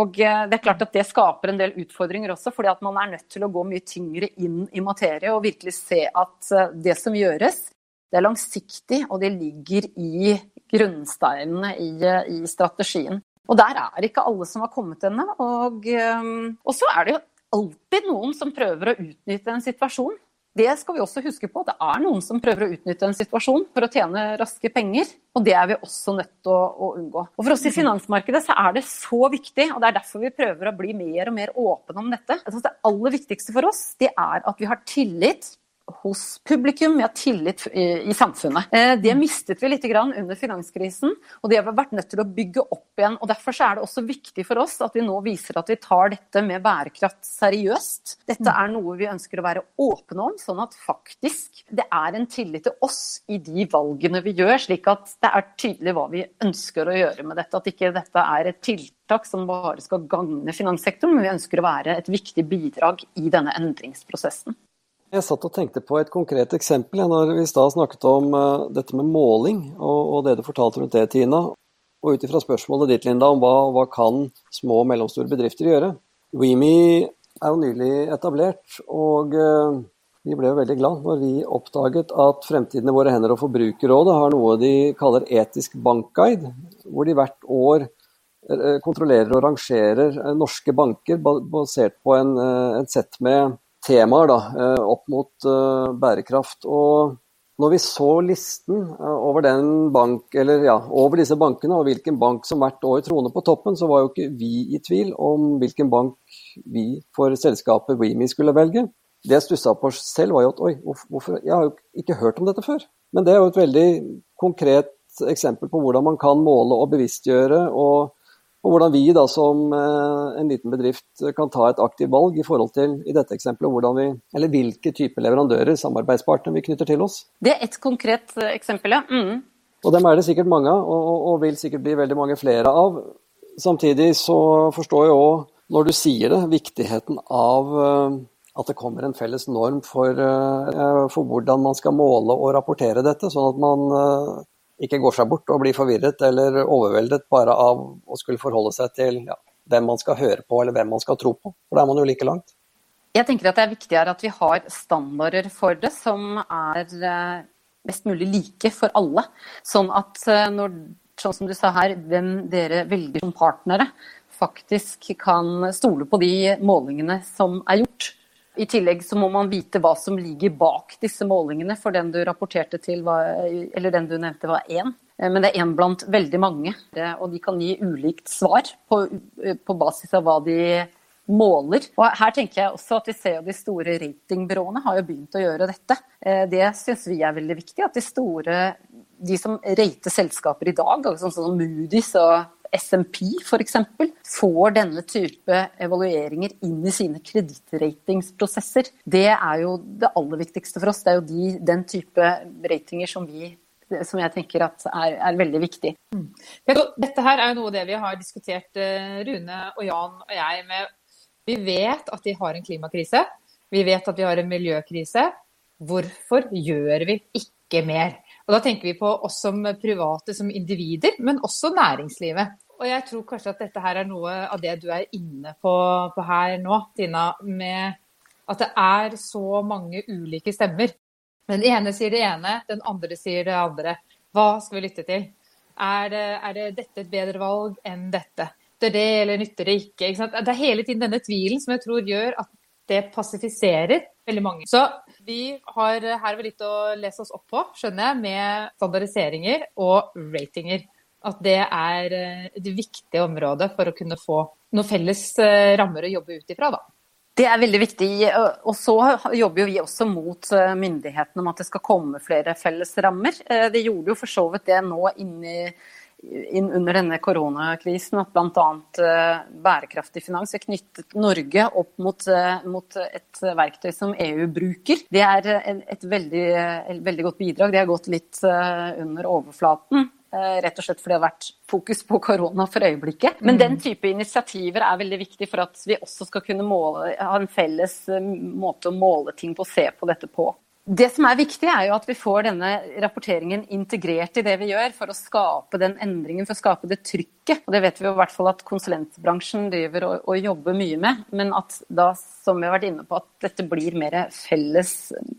Og eh, det er klart at det skaper en del utfordringer også, fordi at man er nødt til å gå mye tyngre inn i materie og virkelig se at det som gjøres, det er langsiktig, og det ligger i grunnsteinene i, i strategien. Og der er ikke alle som har kommet ennå. Og, um, og så er det jo alltid noen som prøver å utnytte en situasjon. Det skal vi også huske på. Det er noen som prøver å utnytte en situasjon for å tjene raske penger. Og det er vi også nødt til å, å, unngå. Og For oss i finansmarkedet så er det så viktig, og det er derfor vi prøver å bli mer og mer åpne om dette. Det aller viktigste for oss det er at vi har tillit hos publikum, vi har tillit i, samfunnet. Eh, det mistet vi litt under finanskrisen, og det har vi vært nødt til å bygge opp igjen. og Derfor er det også viktig for oss at vi nå viser at vi tar dette med bærekraft seriøst. Dette er noe vi ønsker å være åpne om, sånn at faktisk det er en tillit til oss i de valgene vi gjør, slik at det er tydelig hva vi ønsker å gjøre med dette. At ikke dette er et tiltak som bare skal gagne finanssektoren, men vi ønsker å være et viktig bidrag i denne endringsprosessen. Jeg satt og tenkte på et konkret eksempel når vi i stad snakket om uh, dette med måling, og, og, det du fortalte rundt det, Tina. Og ut ifra spørsmålet ditt, Linda, om hva, hva kan små og mellomstore bedrifter gjøre. WeMe er jo nylig etablert, og uh, vi ble jo veldig glad når vi oppdaget at Fremtiden i våre hender og Forbrukerrådet har noe de kaller etisk bankguide, hvor de hvert år uh, kontrollerer og rangerer norske banker basert på en, en sett med temaer da, eh, opp mot eh, bærekraft. Og når vi så listen over, bank, eller, ja, over, disse bankene og hvilken bank som hvert år troner på toppen, så var jo ikke vi i tvil om hvilken bank vi for selskapet WeMe skulle velge. Det jeg stussa på selv, var jo at oi, hvorfor, jeg har jo ikke hørt om dette før. Men det er jo et veldig konkret eksempel på hvordan man kan måle og bevisstgjøre, og og hvordan vi da som eh, en liten bedrift kan ta et aktivt valg i forhold til i dette eksempelet, hvordan vi, eller hvilke typer leverandører, samarbeidspartnere, vi knytter til oss. Det er et konkret eh, eksempel, ja. Mm. Og dem er det sikkert mange av, og, og, vil sikkert bli veldig mange flere av. Samtidig så forstår jeg òg, når du sier det, viktigheten av eh, at det kommer en felles norm for, for hvordan man skal måle og rapportere dette, sånn at man ikke går seg bort og blir forvirret eller overveldet bare av å skulle forholde seg til ja, hvem man skal høre på eller hvem man skal tro på. For da er man jo like langt. Jeg tenker at det er viktigere at vi har standarder for det som er eh, mest mulig like for alle. Sånn at eh, når, sånn som du sa her, hvem dere velger som partnere, faktisk kan stole på de målingene som er gjort. I tillegg så må man vite hva som ligger bak disse målingene, for den du rapporterte til, var, eller den du nevnte var én. Eh, men det er én blant veldig mange, og de kan gi ulikt svar på, på, basis av hva de måler. Og her tenker jeg også at vi ser at de store ratingbyråene har jo begynt å gjøre dette. Eh, det syns vi er veldig viktig. At de store, de som rater selskaper i dag, sånn som Moody's og SMP f.eks. får denne type evalueringer inn i sine kredittratingsprosesser. Det er jo det aller viktigste for oss. Det er jo de, den type ratinger som, vi, som jeg tenker er, er, veldig viktig. Mm. Dette her er jo noe av det vi har diskutert, eh, Rune og Jan og jeg, med Vi vet at vi har en klimakrise. Vi vet at vi har en miljøkrise. Hvorfor gjør vi ikke mer? Og da tenker vi på oss som private, som individer, men også næringslivet. Og jeg tror kanskje at dette her er noe av det du er inne på, på her nå, Tina. Med at det er så mange ulike stemmer. Den ene sier det ene, den andre sier det andre. Hva skal vi lytte til? Er det, er det dette et bedre valg enn dette? Nytter det, eller nytter det ikke? ikke det er hele tiden denne tvilen som jeg tror gjør at det passifiserer veldig mange. Så vi har her litt å lese oss opp på, skjønner jeg, med standardiseringer og ratinger. At det er eh, et viktig område for å kunne få noen felles eh, rammer å jobbe ut ifra, da. Det er veldig viktig. Og så jobber vi også mot eh, myndighetene om at det skal komme flere felles rammer. Det gjorde jo for så vidt det nå inni inn under denne koronakrisen at bl.a. Uh, bærekraftig finans er knyttet Norge opp mot, uh, mot, et verktøy som EU bruker. Det er et, et, veldig, et veldig, godt bidrag. Det har gått litt under overflaten. Rett og slett fordi det har vært fokus på korona for øyeblikket. Men mm. den type initiativer er veldig viktig for at vi også skal kunne måle, ha en felles måte å måle ting på, se på dette på. Det som er viktig, er jo at vi får denne rapporteringen integrert i det vi gjør, for å skape den endringen, for å skape det trykket. Og det vet vi jo i hvert fall at konsulentbransjen driver og, og jobber mye med. Men at da, som vi har vært inne på, at dette blir mer felles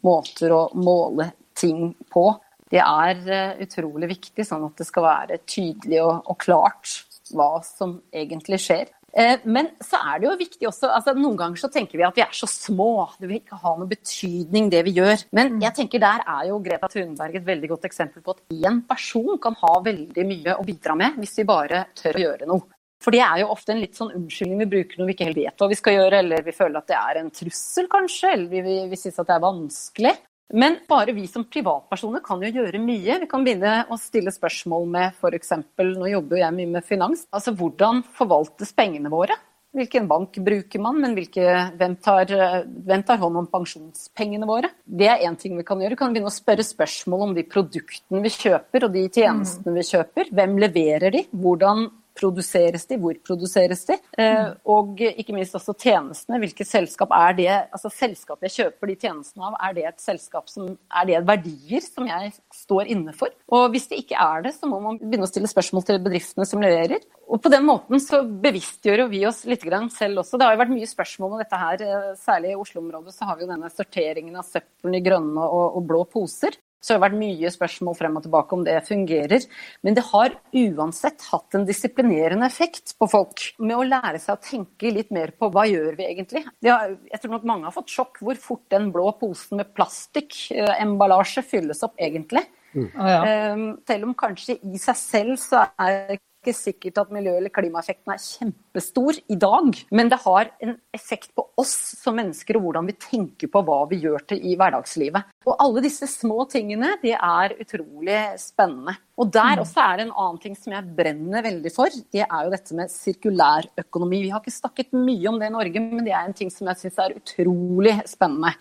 måter å måle ting på. Det er uh, utrolig viktig, sånn at det skal være tydelig og, og klart hva som egentlig skjer. Eh, men så er det jo viktig også altså Noen ganger så tenker vi at vi er så små, det vil ikke ha noen betydning det vi gjør. Men mm. jeg tenker der er jo Greta Thunberg et veldig godt eksempel på at én person kan ha veldig mye å bidra med hvis vi bare tør å gjøre noe. For det er jo ofte en litt sånn unnskyldning vi bruker når vi ikke helt vet hva vi skal gjøre, eller vi føler at det er en trussel, kanskje, eller vi, vi, vi synes at det er vanskelig. Men bare vi som privatpersoner kan jo gjøre mye. Vi kan begynne å stille spørsmål med f.eks. Nå jobber jeg mye med finans. Altså hvordan forvaltes pengene våre? Hvilken bank bruker man, men hvilke, hvem, tar, hvem, tar, hånd om pensjonspengene våre? Det er én ting vi kan gjøre. Vi kan begynne å spørre spørsmål om de produktene vi kjøper og de tjenestene vi kjøper. Hvem leverer de? Hvordan produseres de, hvor produseres de? Mm. og ikke minst også tjenestene. Hvilket selskap er det? Altså Selskapet jeg kjøper de tjenestene av, er det et selskap som er det verdier som jeg står inne for? Og hvis det ikke er det, så må man begynne å stille spørsmål til bedriftene som leverer. Og på den måten så bevisstgjør vi oss litt selv også. Det har jo vært mye spørsmål om dette her, eh, særlig i Oslo-området så har vi jo denne sorteringen av søppelen i grønne og, og blå poser. Så det har vært mye spørsmål frem og tilbake om det fungerer. Men det har uansett hatt en disiplinerende effekt på folk. Med å lære seg å tenke litt mer på hva gjør vi egentlig. Har, jeg tror nok mange har fått sjokk hvor fort den blå posen med plastikk-emballasje eh, fylles opp egentlig. Mm. Ah, ja. um, selv om kanskje i seg selv så er ikke sikkert at miljø- eller klimaeffekten er kjempestor i dag, men det har en effekt på oss som mennesker og hvordan vi tenker på hva vi gjør til i hverdagslivet. Og alle disse små tingene, de er utrolig spennende. Og der mm. også er det en annen ting som jeg brenner veldig for. Det er jo dette med sirkulærøkonomi. Vi har ikke snakket mye om det i Norge, men det er en ting som jeg syns er utrolig spennende.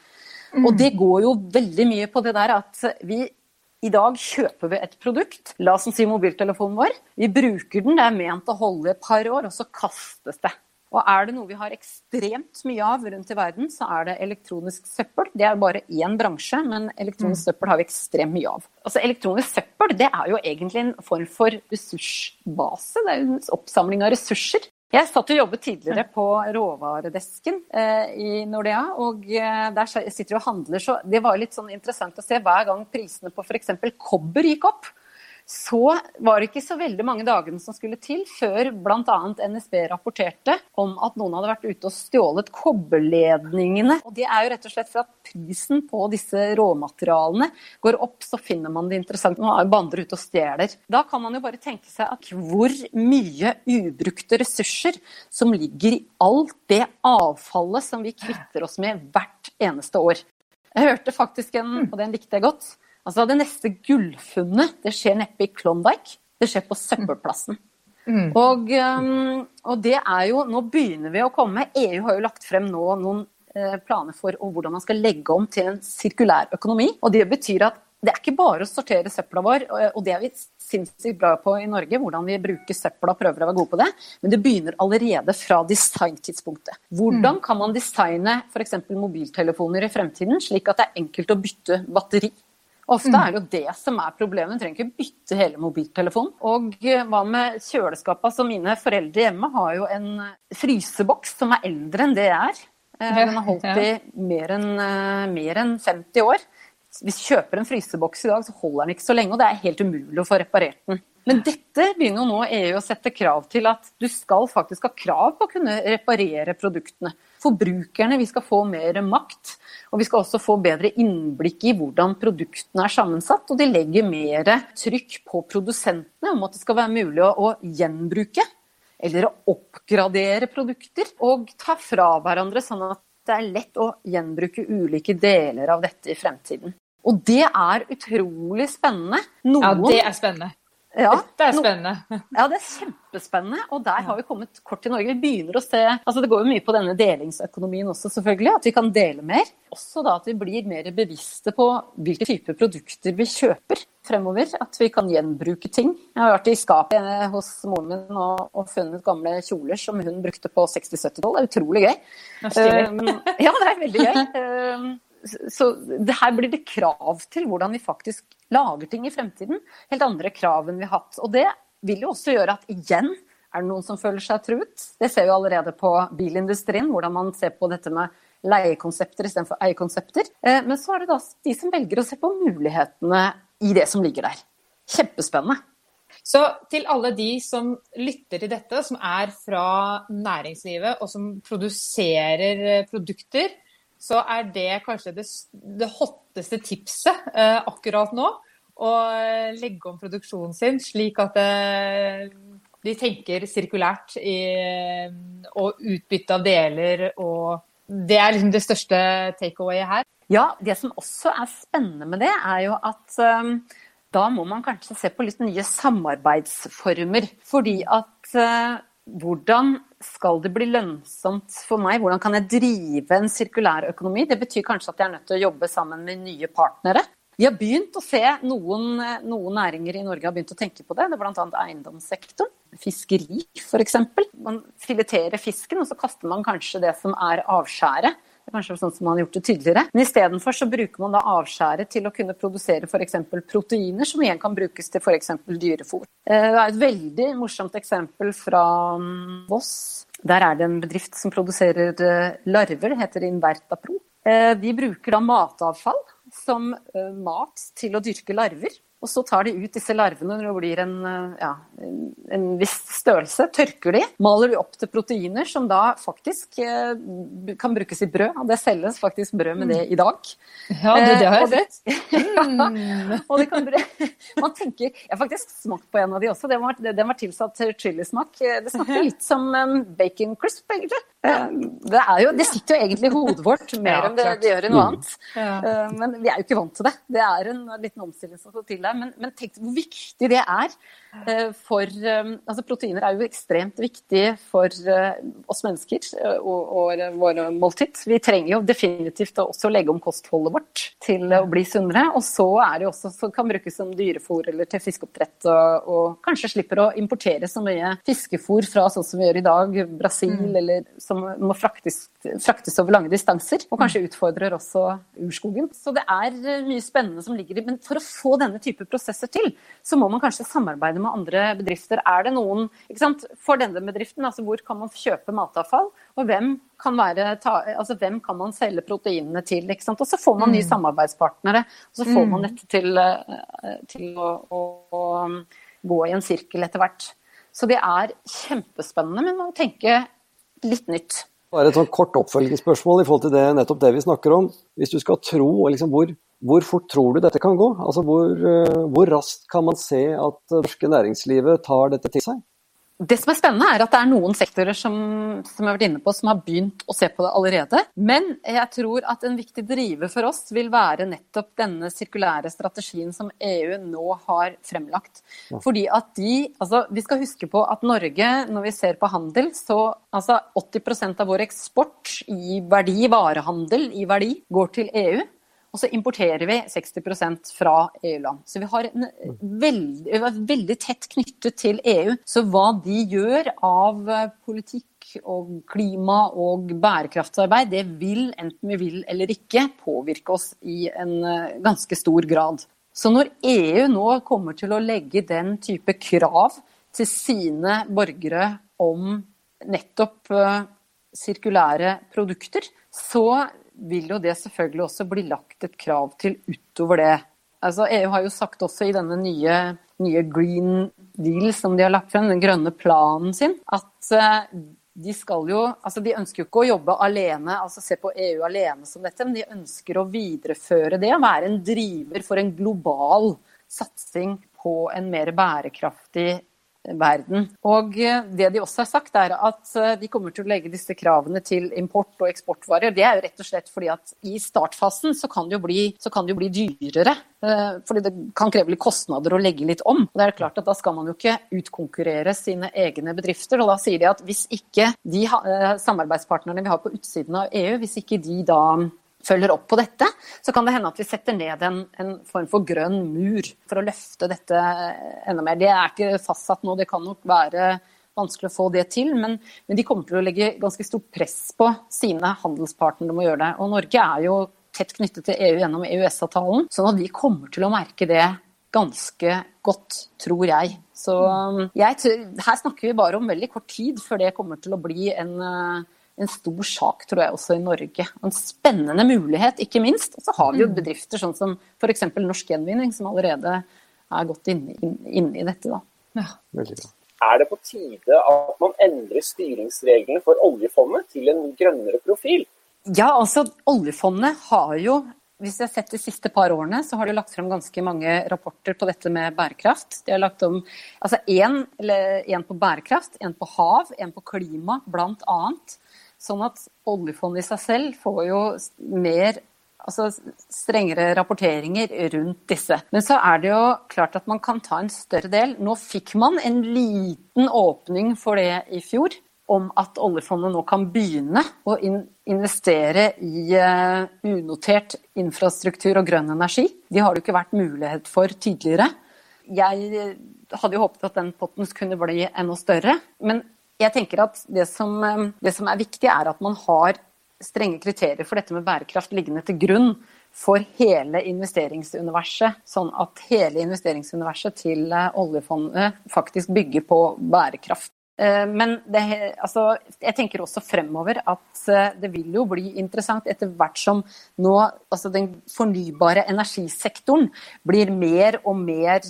Og det går jo veldig mye på det der at vi i dag kjøper vi et produkt, la oss si mobiltelefonen vår. Vi bruker den, det er ment å holde et par år, og så kastes det. Og er det noe vi har ekstremt mye av rundt i verden, så er det elektronisk søppel. Det er bare én bransje, men elektronisk mm. søppel har vi ekstremt mye av. Altså Elektronisk søppel det er jo egentlig en form for ressursbase. Det er en oppsamling av ressurser. Jeg satt og jobbet tidligere på råvaredesken eh, i Nordea, og eh, der sitter du og handler. Så det var litt sånn interessant å se hver gang prisene på f.eks. kobber gikk opp så var det ikke så veldig mange dagene som skulle til før bl.a. NSB rapporterte om at noen hadde vært ute og stjålet kobberledningene. Og det er jo rett og slett for at prisen på disse råmaterialene går opp, så finner man det interessant. Nå er bander ute og stjeler. Da kan man jo bare tenke seg at hvor mye ubrukte ressurser som ligger i alt det avfallet som vi kvitter oss med hvert eneste år. Jeg hørte faktisk en, og den likte jeg godt, Altså Det neste gullfunnet det skjer neppe i Klondyke, det skjer på søppelplassen. Mm. Og, um, og, det er jo Nå begynner vi å komme. EU har jo lagt frem nå noen eh, planer for hvordan man skal legge om til en sirkulær økonomi. Og det betyr at det er ikke bare å sortere søpla vår, og det er vi sinnssykt bra på i Norge, hvordan vi bruker søpla og prøver å være gode på det, men det begynner allerede fra designtidspunktet. Hvordan mm. kan man designe f.eks. mobiltelefoner i fremtiden slik at det er enkelt å bytte batteri? Ofte mm. er det jo det som er problemet. Du trenger ikke bytte hele mobiltelefonen. Og eh, hva med kjøleskapet? Altså mine foreldre hjemme har jo en fryseboks som er eldre enn det jeg er. Eh, den har holdt i mer enn, eh, mer enn 50 år. Hvis du kjøper en fryseboks i dag, så holder den ikke så lenge, og det er helt umulig å få reparert den. Men dette begynner jo nå EU å sette krav til at du skal faktisk ha krav på å kunne reparere produktene. Forbrukerne vi skal få mer makt. Og vi skal også få bedre innblikk i hvordan produktene er sammensatt. Og de legger mer trykk på produsentene om at det skal være mulig å, å gjenbruke eller å oppgradere produkter. Og ta fra hverandre, sånn at det er lett å gjenbruke ulike deler av dette i fremtiden. Og det er utrolig spennende. Noen, ja, det er spennende. Ja, det er spennende. Ja, det er kjempespennende. Og der har vi kommet kort til Norge. Vi begynner å se altså Det går jo mye på denne delingsøkonomien også, selvfølgelig. At vi kan dele mer. Også da at vi blir mer bevisste på hvilke typer produkter vi kjøper fremover. At vi kan gjenbruke ting. Jeg har vært i skapet hos moren min og, og funnet gamle kjoler som hun brukte på 60-70-tall. Det er utrolig gøy. Uh, ja, det er veldig gøy. Uh, så det her blir det krav til hvordan vi faktisk lager ting i fremtiden. Helt andre krav enn vi har hatt. Og det vil jo også gjøre at igjen er det noen som føler seg truet. Det ser vi allerede på bilindustrien, hvordan man ser på dette med leiekonsepter istedenfor eiekonsepter. Eh, men så er det da de som velger å se på mulighetene i det som ligger der. Kjempespennende. Så til alle de som lytter til dette, som er fra næringslivet og som produserer produkter, så er det kanskje det, det hotteste tipset eh, akkurat nå. Å legge om produksjonen sin slik at eh, de tenker sirkulært i, og utbytte av deler og Det er liksom det største takeawayet her. Ja, det som også er spennende med det, er jo at um, da må man kanskje se på litt nye samarbeidsformer. Fordi at uh, hvordan skal det bli lønnsomt for meg? Hvordan kan jeg drive en sirkulær økonomi? Det betyr kanskje at jeg er nødt til å jobbe sammen med nye partnere. Vi har begynt å se noen, noen næringer i Norge har begynt å tenke på det. Det er bl.a. eiendomssektoren. Fiskeri f.eks. Man fileterer fisken, og så kaster man kanskje det som er avskjæret. Kanskje sånn som man har gjort det tidligere. Men istedenfor så bruker man da avskjæret til å kunne produsere f.eks. proteiner, som igjen kan brukes til f.eks. dyrefôr. Eh, det er et veldig morsomt eksempel fra mm, Voss. Der er det en bedrift som produserer eh, larver, det heter Invertapro. Eh, de bruker da matavfall som mat til å dyrke larver. Og så tar de ut disse larvene når det blir en, ja, en viss størrelse, tørker de, maler de opp til proteiner som da faktisk eh, kan brukes i brød. Og det selges faktisk brød med det i dag. Ja, det, det har jeg sett. Mm. og de kan Man tenker Jeg har faktisk smakt på en av de også. Den var, den var tilsatt chilismak. Det smakte litt som bacon crisp, egentlig. Det, jo, det, sitter jo egentlig i hodet vårt mer enn det, det, gjør i noe annet. Ja. Men vi er jo ikke vant til det. Det er en liten omstilling som skal til der. Men, men tenk hvor viktig det er Eh, for eh, altså Proteiner er jo ekstremt viktig for eh, oss mennesker og, og våre måltid. Vi trenger jo definitivt også legge om kostholdet vårt til å bli sunnere. Og så er det også som kan brukes som dyrefôr eller til fiskeoppdrett. Og, og, kanskje slipper å importere så mye fiskefôr fra sånn som vi gjør i dag, Brasil, mm. eller som må fraktes, fraktes, over lange distanser. Og kanskje utfordrer også urskogen. Så det er mye spennende som ligger i Men for å få denne type prosesser til, så må man kanskje samarbeide med andre bedrifter. Er det noen For denne bedriften, altså hvor kan man kjøpe matavfall? Og hvem kan, være, altså hvem kan man selge proteinene til? Og så får man nye mm. samarbeidspartnere. Og så får man mm. dette til, eh, til å, å, å, gå i en sirkel etter hvert. Så det er kjempespennende, men man må tenke litt nytt. Bare et sånn kort oppfølgingsspørsmål i forhold til det, nettopp det vi snakker om. Hvis du skal tro, liksom, hvor, hvor fort tror du dette kan gå? Altså hvor, eh, hvor raskt kan man se at det norske næringslivet tar dette til seg? Det som er spennende, er at det er noen sektorer som, som jeg har vært inne på, som har begynt å se på det allerede. Men jeg tror at en viktig driver for oss vil være nettopp denne sirkulære strategien som EU nå har fremlagt. Fordi at de Altså, vi skal huske på at Norge, når vi ser på handel, så altså 80% av vår eksport i verdi, varehandel i verdi, går til EU. Og så importerer vi 60% fra EU-land. Så vi, har veldig, vi er veldig tett knyttet til EU. Så hva de gjør av eh, politikk og klima og bærekraftsarbeid, det vil, enten vi vil eller ikke, påvirke oss i en eh, ganske stor grad. Så når EU nå kommer til å legge den type krav til sine borgere om nettopp eh, sirkulære produkter, så vil jo det selvfølgelig også bli lagt et krav til utover det. Altså, EU har jo sagt også i denne nye, nye Green Deal som de har lagt frem, den grønne planen sin, at uh, de skal jo Altså, de ønsker jo ikke å jobbe alene, altså se på EU alene som dette, men de ønsker å videreføre det og være en driver for en global satsing på en mer bærekraftig verden. Og eh, det de også har sagt, er at eh, de kommer til å legge disse kravene til import og eksportvarer. Det er jo rett og slett fordi at i startfasen så kan det jo bli, det jo bli dyrere. Eh, fordi det kan kreve litt kostnader å legge litt om. Og det er klart at Da skal man jo ikke utkonkurrere sine egne bedrifter. og Da sier de at hvis ikke de samarbeidspartnerne vi har på utsiden av EU, hvis ikke de da følger opp på dette, så kan det hende at vi setter ned en, en, form for grønn mur for å løfte dette enda mer. Det er ikke fastsatt nå, det kan nok være vanskelig å få det til, men, men de kommer til å legge ganske stort press på sine handelspartnere om å gjøre det. Og Norge er jo tett knyttet til EU gjennom EØS-avtalen, sånn at vi kommer til å merke det ganske godt, tror jeg. Så jeg, her snakker vi bare om veldig kort tid før det kommer til å bli en en stor sak, tror jeg, også i Norge. En spennende mulighet, ikke minst. Og så har vi jo mm. bedrifter sånn som f.eks. Norsk Gjenvinning, som allerede er godt inne, inn, i dette. Da. Ja. Er det på tide at man endrer styringsreglene for oljefondet til en grønnere profil? Ja, altså oljefondet har jo hvis jeg har sett de siste par årene, så har de lagt frem ganske mange rapporter på dette med bærekraft. De har lagt om altså én på bærekraft, én på hav, én på klima, blant annet. Sånn at oljefondet i seg selv får jo mer altså strengere rapporteringer rundt disse. Men så er det jo klart at man kan ta en større del. Nå fikk man en liten åpning for det i fjor, om at oljefondet nå kan begynne å investere i eh, unotert infrastruktur og grønn energi. De har det jo ikke vært mulighet for tidligere. Jeg hadde jo håpet at den potten kunne bli enda større. Men jeg tenker at det som, eh, det som, er viktig, er at man har strenge kriterier for dette med bærekraft liggende til grunn for hele investeringsuniverset, sånn at hele investeringsuniverset til eh, oljefondet faktisk bygger på bærekraft. Eh, men det, altså, jeg tenker også fremover at det vil jo bli interessant etter hvert som nå altså den fornybare energisektoren blir mer og mer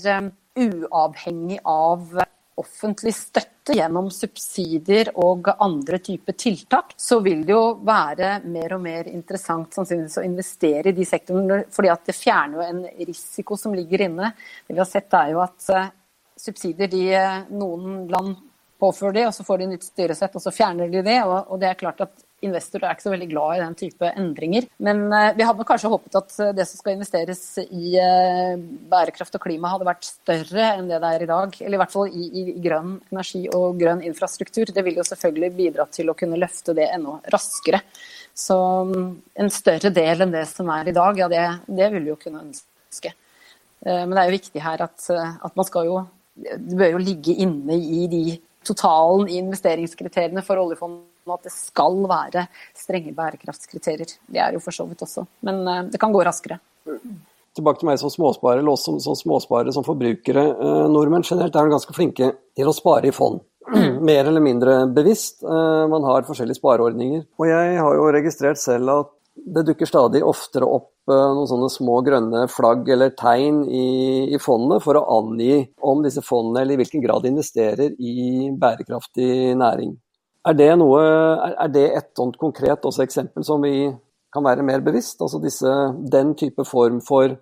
uavhengig av offentlig støtte gjennom subsidier og andre typer tiltak, så vil det jo være mer og mer interessant sannsynligvis å investere i de sektorene, fordi at det fjerner jo en risiko som ligger inne. Det vi har sett er jo at subsidier de noen land påfører de, og så får de nytt styresett, og så fjerner de det. Og, og det er klart at investorer er ikke så veldig glad i den type endringer. Men uh, vi hadde kanskje håpet at eh, det som skal investeres i uh, bærekraft og klima, hadde vært større enn det det er i dag. Eller i hvert fall i, i, grønn energi og grønn infrastruktur. Det vil jo selvfølgelig bidra til å kunne løfte det enda raskere. Så um, en større del enn det som er i dag, ja det, det vil vi jo kunne ønske. Men det er jo viktig her at, at man skal jo Det bør jo ligge inne i de totalen i investeringskriteriene for oljefondet at det skal være strenge bærekraftskriterier. Det er jo for så vidt også, men eh, det kan gå raskere. Tilbake til meg som småsparer, eller oss som, som småsparere, som forbrukere. Eh, nordmenn generelt er ganske flinke til å spare i fond. Mer eller mindre bevisst. Eh, man har forskjellige spareordninger. Og jeg har jo registrert selv at det dukker stadig oftere opp Eh, noen sånne små grønne flagg eller tegn i, i fondet for å angi om disse fondene eller i hvilken grad de investerer i bærekraftig næring. Er det, noe, er det et sånt konkret eksempel som vi kan være mer bevisst? Altså disse, den type form for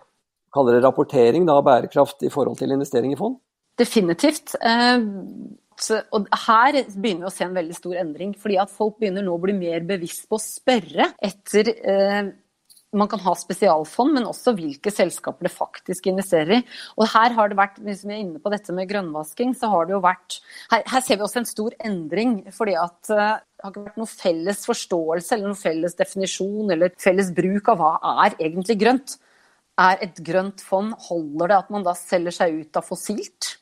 rapportering av bærekraft i forhold til investering i fond? Definitivt. Eh, og her begynner vi å se en veldig stor endring. fordi at Folk begynner nå å bli mer bevisst på å spørre etter eh, man kan ha spesialfond, men også hvilke selskaper det faktisk investerer i. Og her har det vært, Hvis vi er inne på dette med grønnvasking, så har det jo vært Her, her ser vi også en stor endring. fordi at uh, det har ikke vært noen felles forståelse eller noen felles definisjon eller felles bruk av hva er egentlig grønt. Er et grønt fond, holder det at man da selger seg ut av fossilt?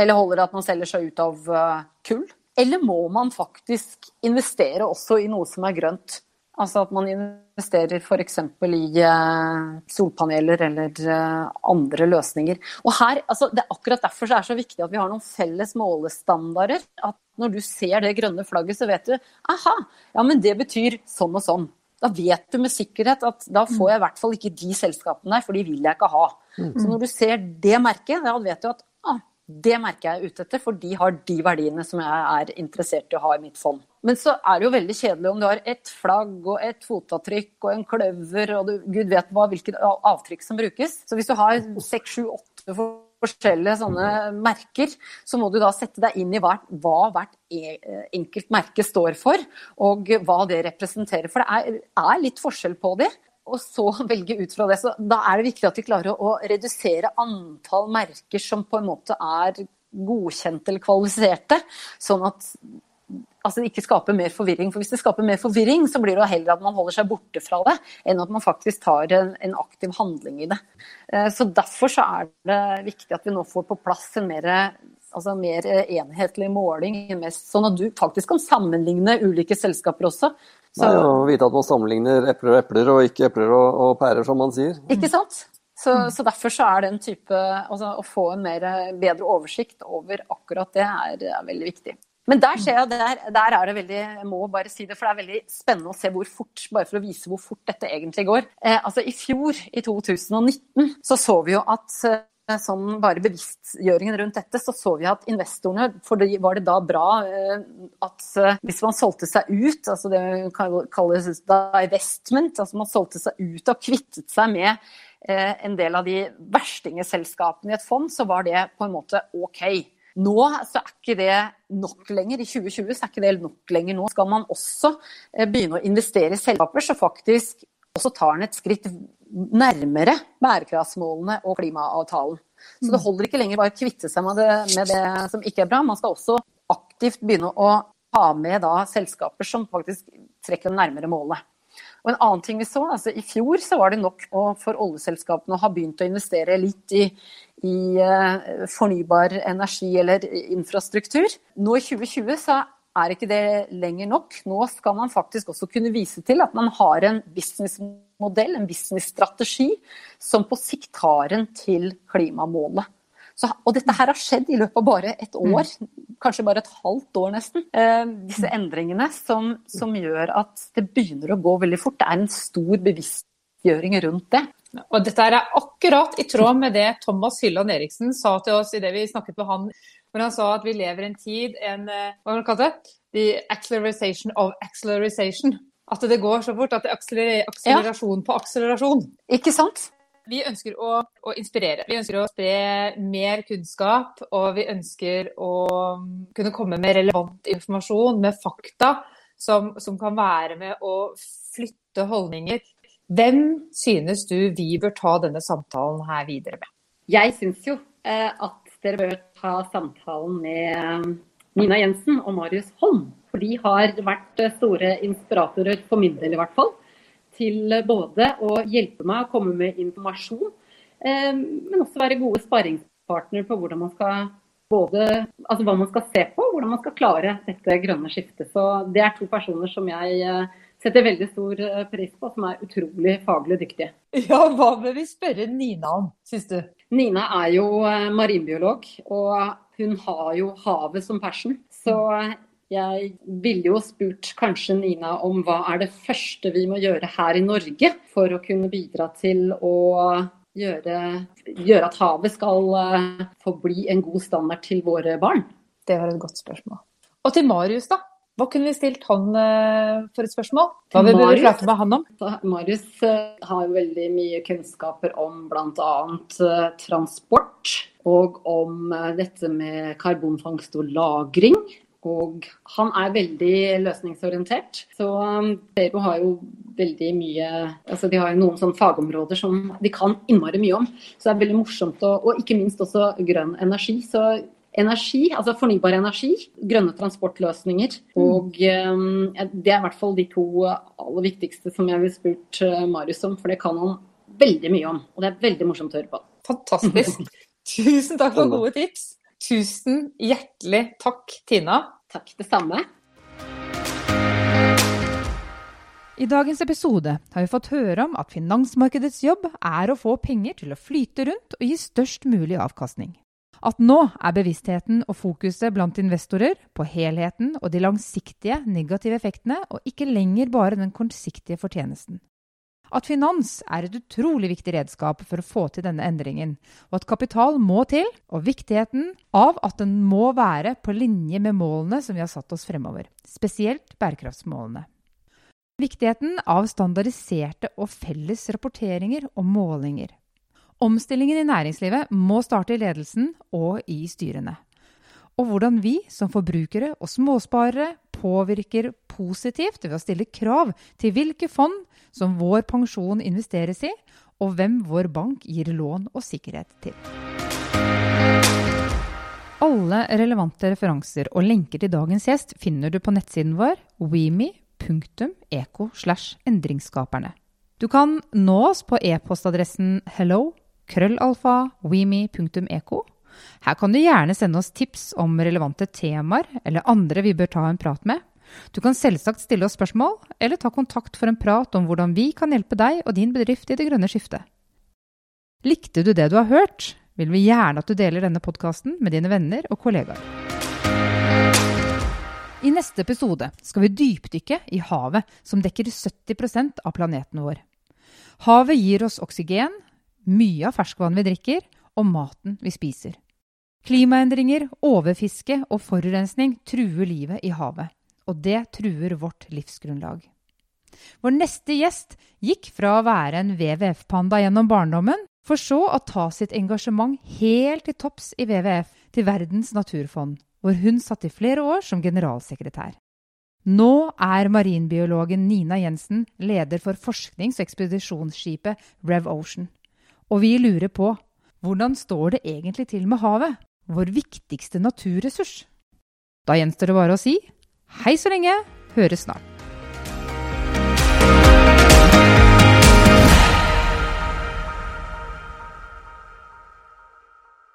Eller holder det at man selger seg ut av uh, kull? Eller må man faktisk investere også i noe som er grønt? Altså at man investerer f.eks. i eh, solpaneler eller eh, andre løsninger. Og her, altså det er Akkurat derfor er det så viktig at vi har noen felles målestandarder. At når du ser det grønne flagget, så vet du aha, ja, men det betyr sånn og sånn. Da vet du med sikkerhet at da får jeg i hvert fall ikke de selskapene der, for de vil jeg ikke ha. Mm. Så når du ser det merket, da vet du at ah, det merker jeg er ute etter, for de har de verdiene som jeg er interessert i å ha i mitt fond. Men så er det jo veldig kjedelig om du har et flagg og et fotavtrykk og en kløver og du, gud vet hva, hvilket avtrykk som brukes. Så hvis du har seks, sju, åtte forskjellige sånne merker, så må du da sette deg inn i hva, hva hvert e, enkelt merke står for, og hva det representerer. For det er, er litt forskjell på de og så velge ut fra det. Så da er det viktig at vi klarer å redusere antall merker som på en måte er godkjente eller kvalifiserte, sånn at altså det ikke skaper mer forvirring. For hvis det skaper mer forvirring, så blir det heller at man holder seg borte fra det, enn at man faktisk tar en, en aktiv handling i det. Eh, så derfor så er det viktig at vi nå får på plass en mer, altså mer enhetlig måling, sånn at du faktisk kan sammenligne ulike selskaper også. Så, Nei, Å vite at man sammenligner epler og epler, og ikke epler og, og pærer, som man sier. Ikke sant? Så, så, derfor så er den type altså Å få en mer, bedre oversikt over akkurat det er, er veldig viktig. Men der ser jeg, der, der, er det veldig Jeg må bare si det, for det er veldig spennende å se hvor fort Bare for å vise hvor fort dette egentlig går. Eh, altså I fjor, i 2019, så så vi jo at sånn bare bevisstgjøringen rundt dette, så så vi at investorene For det var det da bra eh, at eh, hvis man solgte seg ut, altså det kalles divestment, altså man solgte seg ut og kvittet seg med eh, en del av de verstingeselskapene i et fond, så var det på en måte OK. Nå så er ikke det nok lenger. I 2020 så er ikke det nok lenger. Nå skal man også begynne å investere i selskaper så faktisk også tar den et skritt nærmere bærekraftsmålene og klimaavtalen. Så det holder ikke lenger bare å kvitte seg med det, med det, som ikke er bra. Man skal også aktivt begynne å ha med da, selskaper som faktisk trekker dem nærmere målet. Og en annen ting vi så, altså I fjor så var det nok for oljeselskapene å ha begynt å investere litt i, i uh, fornybar energi eller infrastruktur. Nå i 2020 så er ikke det lenger nok. Nå skal man faktisk også kunne vise til at man har en businessmodell, en businessstrategi, som på sikt tar en til klimamålet. Så, og dette her har skjedd i løpet av bare et Mm. år, kanskje bare et halvt år nesten. Eh, disse endringene som, som gjør at det begynner å gå veldig fort. Det er en stor bevisstgjøring rundt det. Og dette er akkurat i tråd med det Thomas Hylland Eriksen sa til oss i det vi snakket med han, hvor han sa at vi lever i en tid, en, eh, hva var det kalle det? The acceleration of acceleration. At det går så fort at det er akseler akselerasjon på akselerasjon. Ikke sant? Vi ønsker å, å, inspirere. Vi ønsker å spre mer kunnskap, og vi ønsker å mm, kunne komme med relevant informasjon, med fakta, som, som kan være med å flytte holdninger. Hvem synes du vi bør ta denne samtalen her videre med? Jeg syns jo eh, at dere bør ta samtalen med eh, Nina Jensen og Marius Holm. For de har vært eh, store inspiratorer, for min del i hvert fall, til både å hjelpe meg å komme med informasjon, eh, men også være gode sparringspartnere på hvordan man skal både, altså hva man skal se på, hvordan man skal klare dette grønne skiftet. Så Det er to personer som jeg eh, setter veldig stor eh, pris på, som er utrolig faglig dyktige. Ja, hva bør vi spørre Nina om, syns du? Nina er jo eh, marinbiolog, og hun har jo havet som passion. Så jeg ville jo spurt kanskje Nina om hva er det første vi må gjøre her i Norge for å kunne bidra til å gjøre, gjøre at havet skal eh, forbli en god standard til våre barn. Det var et godt spørsmål. Og til Marius, da? Hva kunne vi stilt han eh, for et spørsmål? Hva vil vi Marius? prate med han om? Marius eh, har veldig mye kunnskaper om bl.a. transport, og om eh, dette med karbonfangst og -lagring. Og han er veldig løsningsorientert. Så Zero har jo veldig mye altså De har jo noen sånne fagområder som de kan innmari mye om. Så det er veldig morsomt. Og, og ikke minst også grønn energi. Så energi, altså fornybar energi, grønne transportløsninger. Og um, det er i hvert fall de to aller viktigste som jeg ville spurt uh, Marius om, for det kan han veldig mye om. Og det er veldig morsomt å høre på. Fantastisk. Tusen takk for gode tips. Tusen hjertelig takk, Tina. Takk, det samme. I dagens episode har vi fått høre om at finansmarkedets jobb er å få penger til å flyte rundt og gi størst mulig avkastning. At nå er bevisstheten og fokuset blant investorer på helheten og de langsiktige negative effektene, og ikke lenger bare den kortsiktige fortjenesten. At finans er et utrolig viktig redskap for å få til denne endringen, og at kapital må til, og viktigheten av at den må være på linje med målene som vi har satt oss fremover, spesielt bærekraftsmålene. Viktigheten av standardiserte og felles rapporteringer og målinger. Omstillingen i næringslivet må starte i ledelsen og i styrene. Og hvordan vi som forbrukere og småsparere påvirker positivt ved å stille krav til hvilke fond som vår pensjon investeres i, og hvem vår bank gir lån og sikkerhet til. Alle relevante referanser og lenker til dagens gjest finner du på nettsiden vår weme.eco. Du kan nå oss på e-postadressen hello krøllalfa weme.eco. Her kan du gjerne sende oss tips om relevante temaer eller andre vi bør ta en prat med. Du kan selvsagt stille oss spørsmål, eller ta kontakt for en prat om hvordan vi kan hjelpe deg og din bedrift i det grønne skiftet. Likte du det du har hørt, vil vi gjerne at du deler denne podkasten med dine venner og kollegaer. I neste episode skal vi dypdykke i havet, som dekker 70% av planeten vår. Havet gir oss oksygen, mye av ferskvannet vi drikker, og maten vi spiser. Klimaendringer, overfiske og forurensning truer livet i havet, og det truer vårt livsgrunnlag. Vår neste gjest gikk fra å være en WWF-panda gjennom barndommen, for så å ta sitt engasjement helt til topps i WWF til Verdens naturfond, hvor hun satt i flere år som generalsekretær. Nå er marinbiologen Nina Jensen leder for forsknings- og ekspedisjonsskipet Rev Ocean. Og vi lurer på hvordan står det egentlig til med havet, vår viktigste naturressurs? Da gjenstår det bare å si hei så lenge, høres snart.